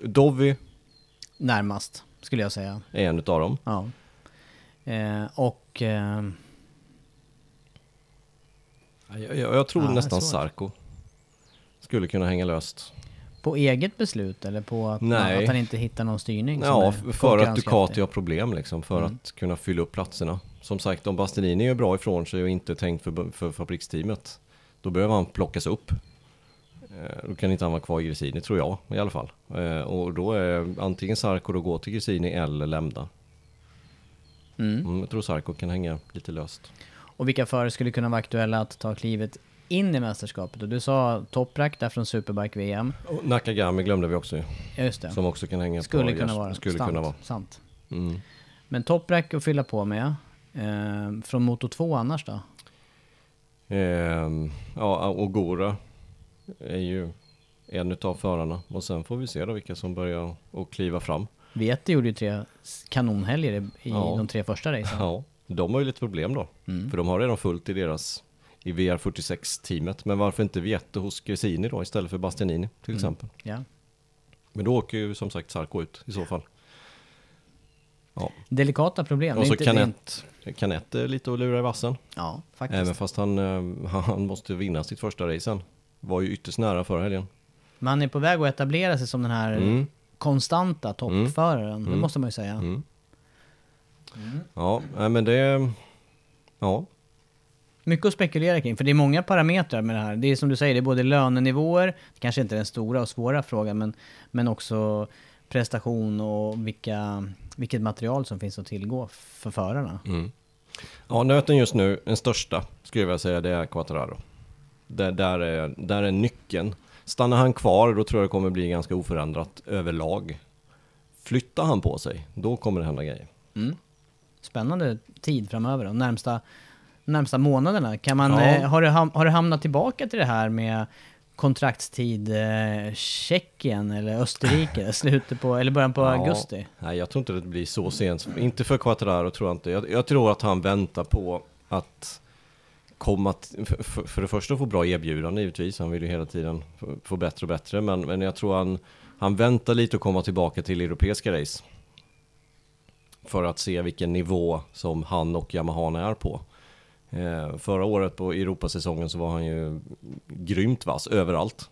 Dovi Närmast, skulle jag säga. är en utav dem. Ja. Eh, och... Eh, Jag, jag, jag tror Ja, det är nästan svårt. Sarko skulle kunna hänga löst. på eget beslut eller på att, Nej. att han inte hittar någon styrning? som Ja, är för att konkurrenskraftig? Ducati har problem liksom, för Mm. att kunna fylla upp platserna. Som sagt, om Bastianini är bra ifrån sig och inte tänkt för, för fabriksteamet, då behöver han plockas upp. Eh, Då kan inte han vara kvar i Gresini, tror jag i alla fall. Eh, Och då är antingen Sarko att gå till Gresini eller lämna. Mm. Mm, jag tror Sarko kan hänga lite löst. Och vilka förare skulle kunna vara aktuella att ta klivet in i mästerskapet? Och du sa Toprak där från Superbike-VM. Och Nakagami glömde vi också ju, Ja, just det. som också kan hänga skulle på kunna vara. Skulle sant, kunna vara. Sant. Mm. Men Toprak att fylla på med. Eh, från Moto 2 annars då? Ehm, ja, och Gora är ju en utav förarna. Och sen får vi se då vilka som börjar att kliva fram. Vieti gjorde ju tre kanonhelger i, Ja. de tre första racen. Ja, de har ju lite problem då. Mm. För de har redan fullt i deras i VR46-teamet. Men varför inte Viette hos Gresini då istället för Bastianini till Mm. exempel. Ja. Men då åker ju som sagt Sarko ut i så fall. Ja. Delikata problem. Och så är Canet, Canet är lite att lura i vassen. Ja, faktiskt. Även fast han, eh, *laughs* han måste vinna sitt första race sen. Var ju ytterst nära förra helgen. Man är på väg att etablera sig som den här Mm. konstanta toppföraren. Det Mm. måste man ju säga. Mm. Ja, nej, men det... Ja, Mycket att spekulera kring, för det är många parametrar med det här. Det är som du säger, det är både lönenivåer, det kanske inte är den stora och svåra frågan, men, men också prestation och vilka, vilket material som finns att tillgå för förarna. Mm. Ja, nöten just nu, den största, skulle jag vilja säga, det är Quattararo. Där, där, är, där är nyckeln. Stannar han kvar, då tror jag det kommer bli ganska oförändrat överlag. Flyttar han på sig, då kommer det hända grejer. Mm. Spännande tid framöver då, närmsta, närmsta månaderna. Kan man, Ja. eh, har, du, ham- har du hamnat tillbaka till det här med kontraktstid eh, Tjeckien eller Österrike, *laughs* slutet på, eller början på Ja. augusti? Nej, jag tror inte det blir så sent. Inte för Quattararo tror jag inte. Jag, jag tror att han väntar på att komma... För, för, det första få bra erbjudande givetvis. Han vill ju hela tiden få, bättre och bättre. Men, men jag tror han, han väntar lite att komma tillbaka till europeiska race. För att se vilken nivå som han och Yamaha är på. Eh, förra året på Europasäsongen så var han ju grymt vass överallt.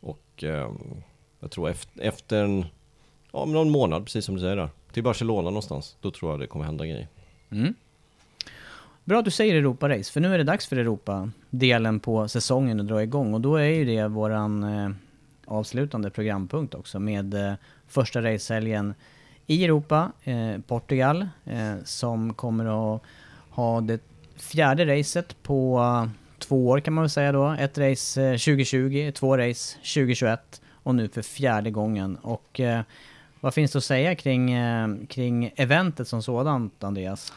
Och eh, jag tror efter, efter en, ja, någon månad, precis som du säger där, till Barcelona någonstans, då tror jag det kommer hända grejer. Mm. Bra att du säger Europa-race, för nu är det dags för Europa-delen på säsongen att dra igång. Och då är ju det våran eh, avslutande programpunkt också med eh, första racehelgen i Europa, eh, Portugal, eh, som kommer att ha det fjärde racet på eh, två år kan man väl säga då. Ett race eh, 2020, två race 2021 och nu för fjärde gången. Och eh, vad finns det att säga kring, eh, kring eventet som sådant, Andreas?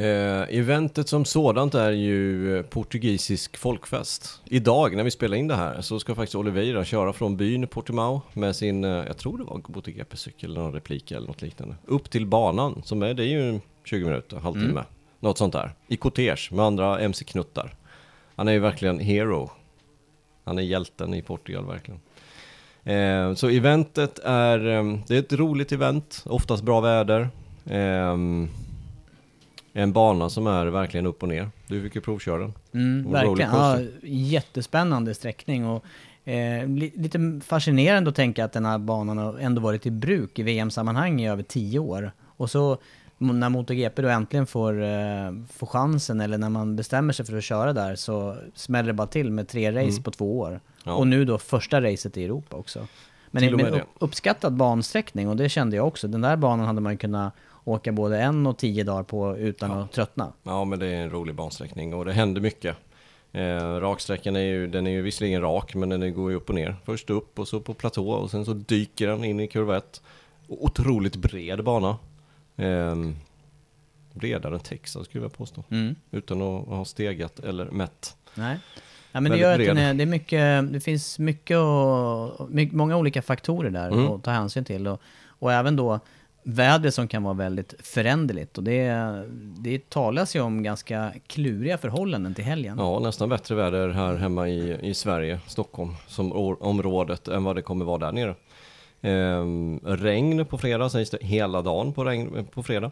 Eh, eventet som sådant är ju eh, portugisisk folkfest. Idag när vi spelar in det här så ska faktiskt Oliveira köra från byn Portimao med sin, eh, jag tror det var MotoGP-cykel eller någon replik eller något liknande, upp till banan som är, det är ju 20 minuter, halvtimme, Mm. något sånt där. I kortege med andra MC-knuttar. Han är ju verkligen hero. Han är hjälten i Portugal verkligen. Eh, så eventet är, eh, det är ett roligt event, oftast bra väder. En bana som är verkligen upp och ner. Du fick ju provköra den. Mm, verkligen. Ja, jättespännande sträckning och Eh, li, lite fascinerande att tänka att den här banan har ändå varit i bruk i VM-sammanhang i över tio år. Och så när MotoGP då äntligen får, eh, får chansen, eller när man bestämmer sig för att köra där, så smäller det bara till med tre race Mm. på två år. Ja. Och nu då första racet i Europa också. Men, upp- uppskattad bansträckning, och det kände jag också. Den där banan hade man ju kunnat åka både en och tio dagar på utan att tröttna. Ja, men det är en rolig bansträckning och det händer mycket. Eh, raksträckan är ju, den är ju visserligen rak, men den går ju upp och ner. Först upp och så på platå och sen så dyker den in i kurva 1. Otroligt bred bana. Eh, bredare än Texas skulle jag påstå. Mm. Utan att ha stegat eller mätt. Nej. Ja, men det gör att bred. är, det är mycket, det finns mycket och, my, många olika faktorer där Mm. att ta hänsyn till. Och, och även då vädret som kan vara väldigt föränderligt. Och det, det talas ju om ganska kluriga förhållanden till helgen. Ja, nästan bättre väder här hemma i, i Sverige, Stockholm, som området, än vad det kommer vara där nere. Ehm, regn på fredag sägs det, hela dagen på, regn, på fredag.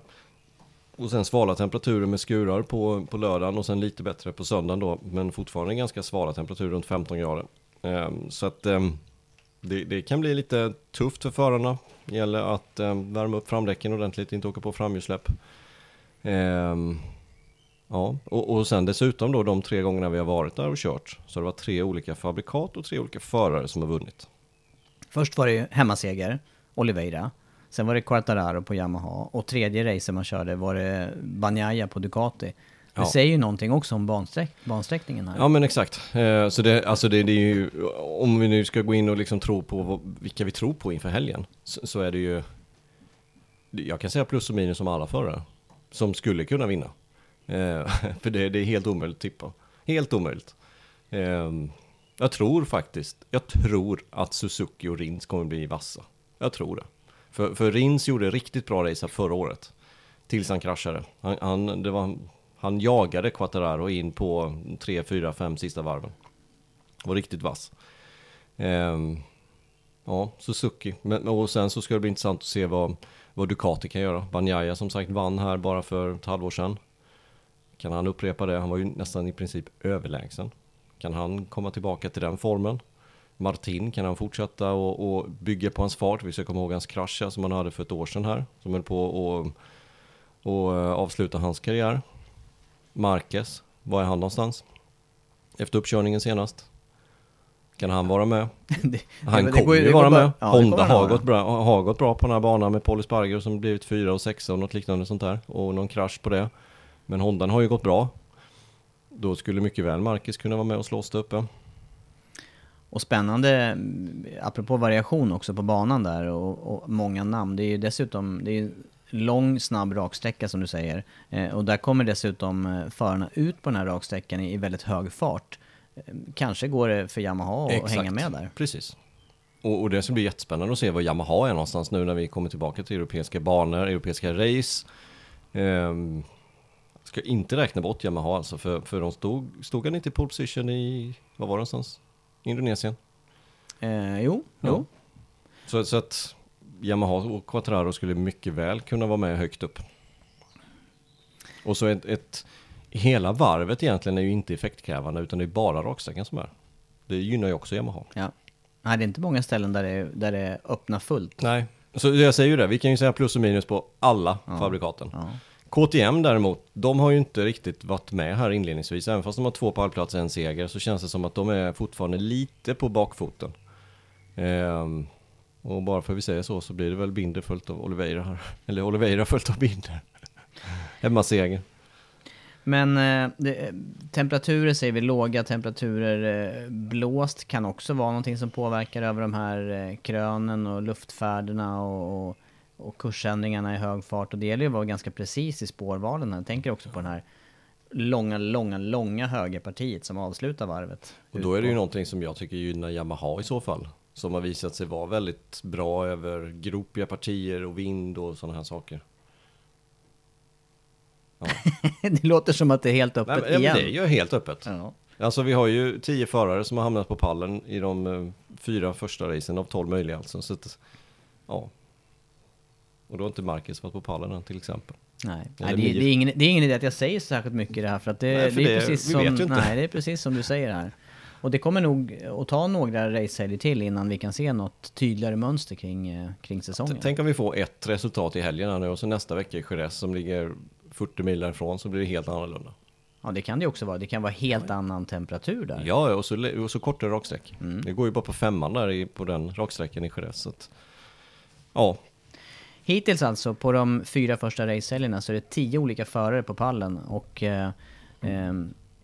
Och sen svala temperaturer med skurar på, på lördagen och sen lite bättre på söndagen då. Men fortfarande ganska svala temperaturer, runt 15 grader. Ehm, så att ehm, det, det kan bli lite tufft för förarna. Det gäller att eh, värma upp framdäcken ordentligt, inte åka på framhjulssläpp. Eh, Ja, och, och sen dessutom då de tre gångerna vi har varit där och kört så har det varit tre olika fabrikat och tre olika förare som har vunnit. Först var det ju hemmaseger, Oliveira. Sen var det Quartararo på Yamaha. Och tredje racen man körde var det Bagnaia på Ducati. Det säger ju någonting också om bansträck, bansträckningen här. Ja men exakt. Eh, så det, alltså det, det är ju, om vi nu ska gå in och liksom tro på vad, vilka vi tror på inför helgen, så, så är det ju, jag kan säga plus och minus om alla förare som skulle kunna vinna. Eh, *laughs* för det, det är helt omöjligt att tippa. Helt omöjligt. Eh, jag tror faktiskt, jag tror att Suzuki och Rins kommer bli vassa. Jag tror det. För, för Rins gjorde riktigt bra race förra året. Tills han kraschade. Han, han, det var, han jagade Quattararo in på 3, 4, 5 sista varven. Var riktigt vass. Ehm, ja, Suzuki. Men, och sen så ska det bli intressant att se vad, vad Ducati kan göra. Banjaya som sagt vann här bara för ett halvår sedan. Kan han upprepa det? Han var ju nästan i princip överlägsen. Kan han komma tillbaka till den formen? Martin, kan han fortsätta och, och bygga på hans fart? Vi ska komma ihåg hans krasch som han hade för ett år sedan här. Som höll på att och, eh, avsluta hans karriär. Marquez, var är han någonstans? Efter uppkörningen senast. Kan han vara med? *laughs* Det- Han det kommer går ju- vara bara- med. ja, Honda har gått, bra, har gått bra på den här banan med Paul Sparger som blivit fyra och sexa och något liknande sånt där. Och någon krasch på det. Men Hondan har ju gått bra. Då skulle mycket väl Marcus kunna vara med och slåss där uppe. Och spännande, apropå variation också på banan där och, och många namn. Det är ju dessutom, det är lång snabb raksträcka som du säger. Eh, och där kommer dessutom eh, förarna ut på den här raksträckan i, väldigt hög fart. Eh, kanske går det för Yamaha att Exakt. hänga med där. Precis. Och, och det ska bli jättespännande att se var Yamaha är någonstans nu när vi kommer tillbaka till europeiska banor, europeiska race. Ehm, ska inte räkna bort Yamaha alltså, för, för de stod, stod han inte i pole position i, vad var det någonstans? Indonesien? Eh, jo, Ja. jo. Så, så att Yamaha och Quattraro skulle mycket väl kunna vara med högt upp. Och så ett, ett hela varvet egentligen är ju inte effektkrävande utan det är bara raksträckan som är. Det gynnar ju också Yamaha. Ja. Nej, det är inte många ställen där det, där det öppnar fullt. Nej, så jag säger ju det. Vi kan ju säga plus och minus på alla fabrikaten. Ja. KTM däremot, de har ju inte riktigt varit med här inledningsvis. Även fast de har två pallplatser och en seger så känns det som att de är fortfarande lite på bakfoten. Ehm, och bara för att vi säger så så blir det väl Binder följt av Oliveira här. *laughs* Eller Oliveira följt av Binder. *laughs* Hemmaseger. Men eh, det, temperaturer säger vi, låga temperaturer, eh, blåst kan också vara någonting som påverkar över de här eh, krönen och luftfärderna och, och, och kursändringarna i hög fart. Och det gäller ju att vara ganska precis i spårvalen. Jag tänker också på den här långa, långa, långa högerpartiet som avslutar varvet. Och då är det ju någonting som jag tycker gynnar Yamaha i så fall. Som har visat sig vara väldigt bra över gropiga partier och vind och sådana här saker. *laughs* det låter som att det är helt öppet Nej, men, ja, igen. det är ju helt öppet. Ja. Alltså vi har ju tio förare som har hamnat på pallen i de eh, fyra första racen av tolv möjliga alltså. Så att, ja. Och då har inte Marcus varit på pallen än till exempel. Nej, nej det, det, är ingen, det är ingen idé att jag säger särskilt mycket i det här för att det, Nej, för det är precis som. Nej, det är precis som du säger här. Och det kommer nog att ta några racehelger till innan vi kan se något tydligare mönster kring, eh, kring säsongen. Tänk om vi får ett resultat i helgen nu och så nästa vecka i Jerez som ligger 40 mil därifrån så blir det helt annorlunda. Ja det kan det också vara. Det kan vara helt annan temperatur där. Ja, och så, och så kortare raksträck. Det går ju bara på femman där i, på den raksträckan i Jerez. Att, ja, Hittills alltså, på de fyra första racehelgerna så är det tio olika förare på pallen och eh, eh,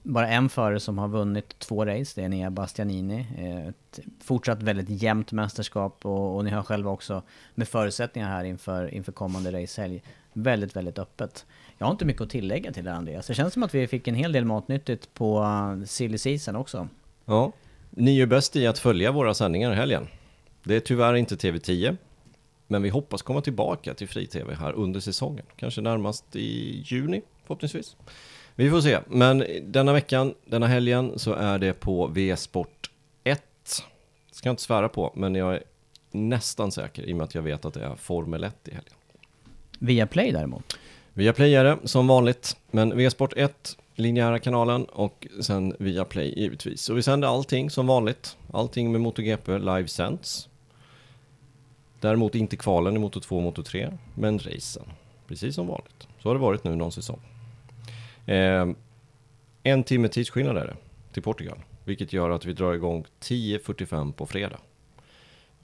bara en förare som har vunnit två race, det är Nia Bastianini. Eh, ett fortsatt väldigt jämnt mästerskap och, och ni hör själva också med förutsättningar här inför, inför kommande racehelg. Väldigt, väldigt öppet. Jag har inte mycket att tillägga till det Andreas. Det känns som att vi fick en hel del matnyttigt på eh, silly season också. Ja, ni är bäst i att följa våra sändningar i helgen. Det är tyvärr inte TV10, men vi hoppas komma tillbaka till fri-TV här under säsongen. Kanske närmast i juni, förhoppningsvis. Vi får se, men denna veckan, denna helgen, så är det på V-sport 1. Ska jag inte svära på, men jag är nästan säker i och med att jag vet att det är Formel 1 i helgen. Via Play däremot. Via Playare som vanligt, men V-sport 1, linjära kanalen och sen via Play givetvis. Och vi sänder allting som vanligt. Allting med MotoGP livesänds. Däremot inte kvalen i Moto 2 och Moto 3, men racen. Precis som vanligt. Så har det varit nu någon säsong. Eh, en timme tidsskillnad är det till Portugal, vilket gör att vi drar igång 10.45 på fredag.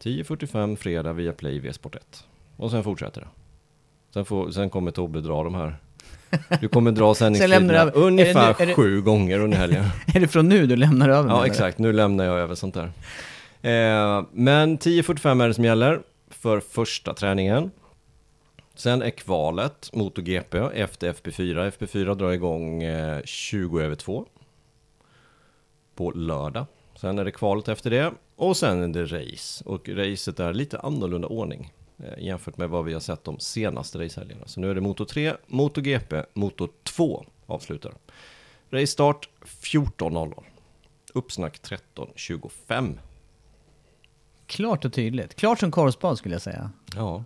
10.45 fredag via Play V-sport 1. Och sen fortsätter det. Sen, får, sen kommer Tobbe dra de här. Du kommer dra *laughs* sändningstiderna ungefär är det är det- sju gånger under helgen. *laughs* Är det från nu du lämnar över Ja, exakt. Nu lämnar jag över sånt där. Eh, men 10.45 är det som gäller för första träningen. Sen är kvalet MotoGP efter FP4. FP4 drar igång eh, 20 över 2 på lördag. Sen är det kvalet efter det och sen är det race. Och racet är lite annorlunda ordning eh, jämfört med vad vi har sett de senaste racehelgerna. Så nu är det Moto 3, MotoGP, Moto 2 avslutar. Race start 14.00. Uppsnack 13.25. Klart och tydligt. Klart som korvspad skulle jag säga. Ja.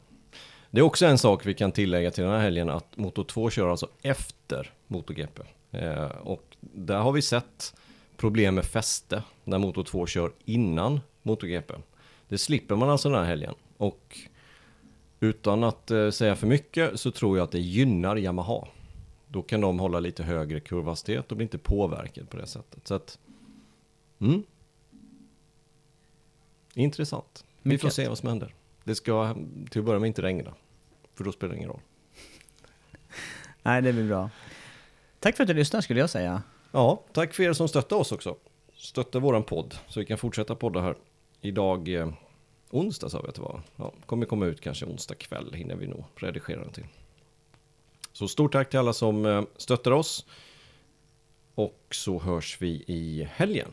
Det är också en sak vi kan tillägga till den här helgen att Moto 2 kör alltså efter MotoGP. Eh, och där har vi sett problem med fäste när Moto 2 kör innan MotoGP. Det slipper man alltså den här helgen. Och utan att eh, säga för mycket så tror jag att det gynnar Yamaha. Då kan de hålla lite högre kurvhastighet och bli inte påverkade på det sättet. Så att, mm. Intressant. Vi får se vad som händer. Det ska till att börja med inte regna. För då spelar det ingen roll. *laughs* Nej, det blir bra. Tack för att du lyssnar skulle jag säga. Ja, tack för er som stöttar oss också. Stöttar våran podd så vi kan fortsätta podda här. Idag, eh, onsdag sa vi att det var. Ja, kommer komma ut kanske onsdag kväll hinner vi nog redigera den till. Så stort tack till alla som eh, stöttar oss. Och så hörs vi i helgen.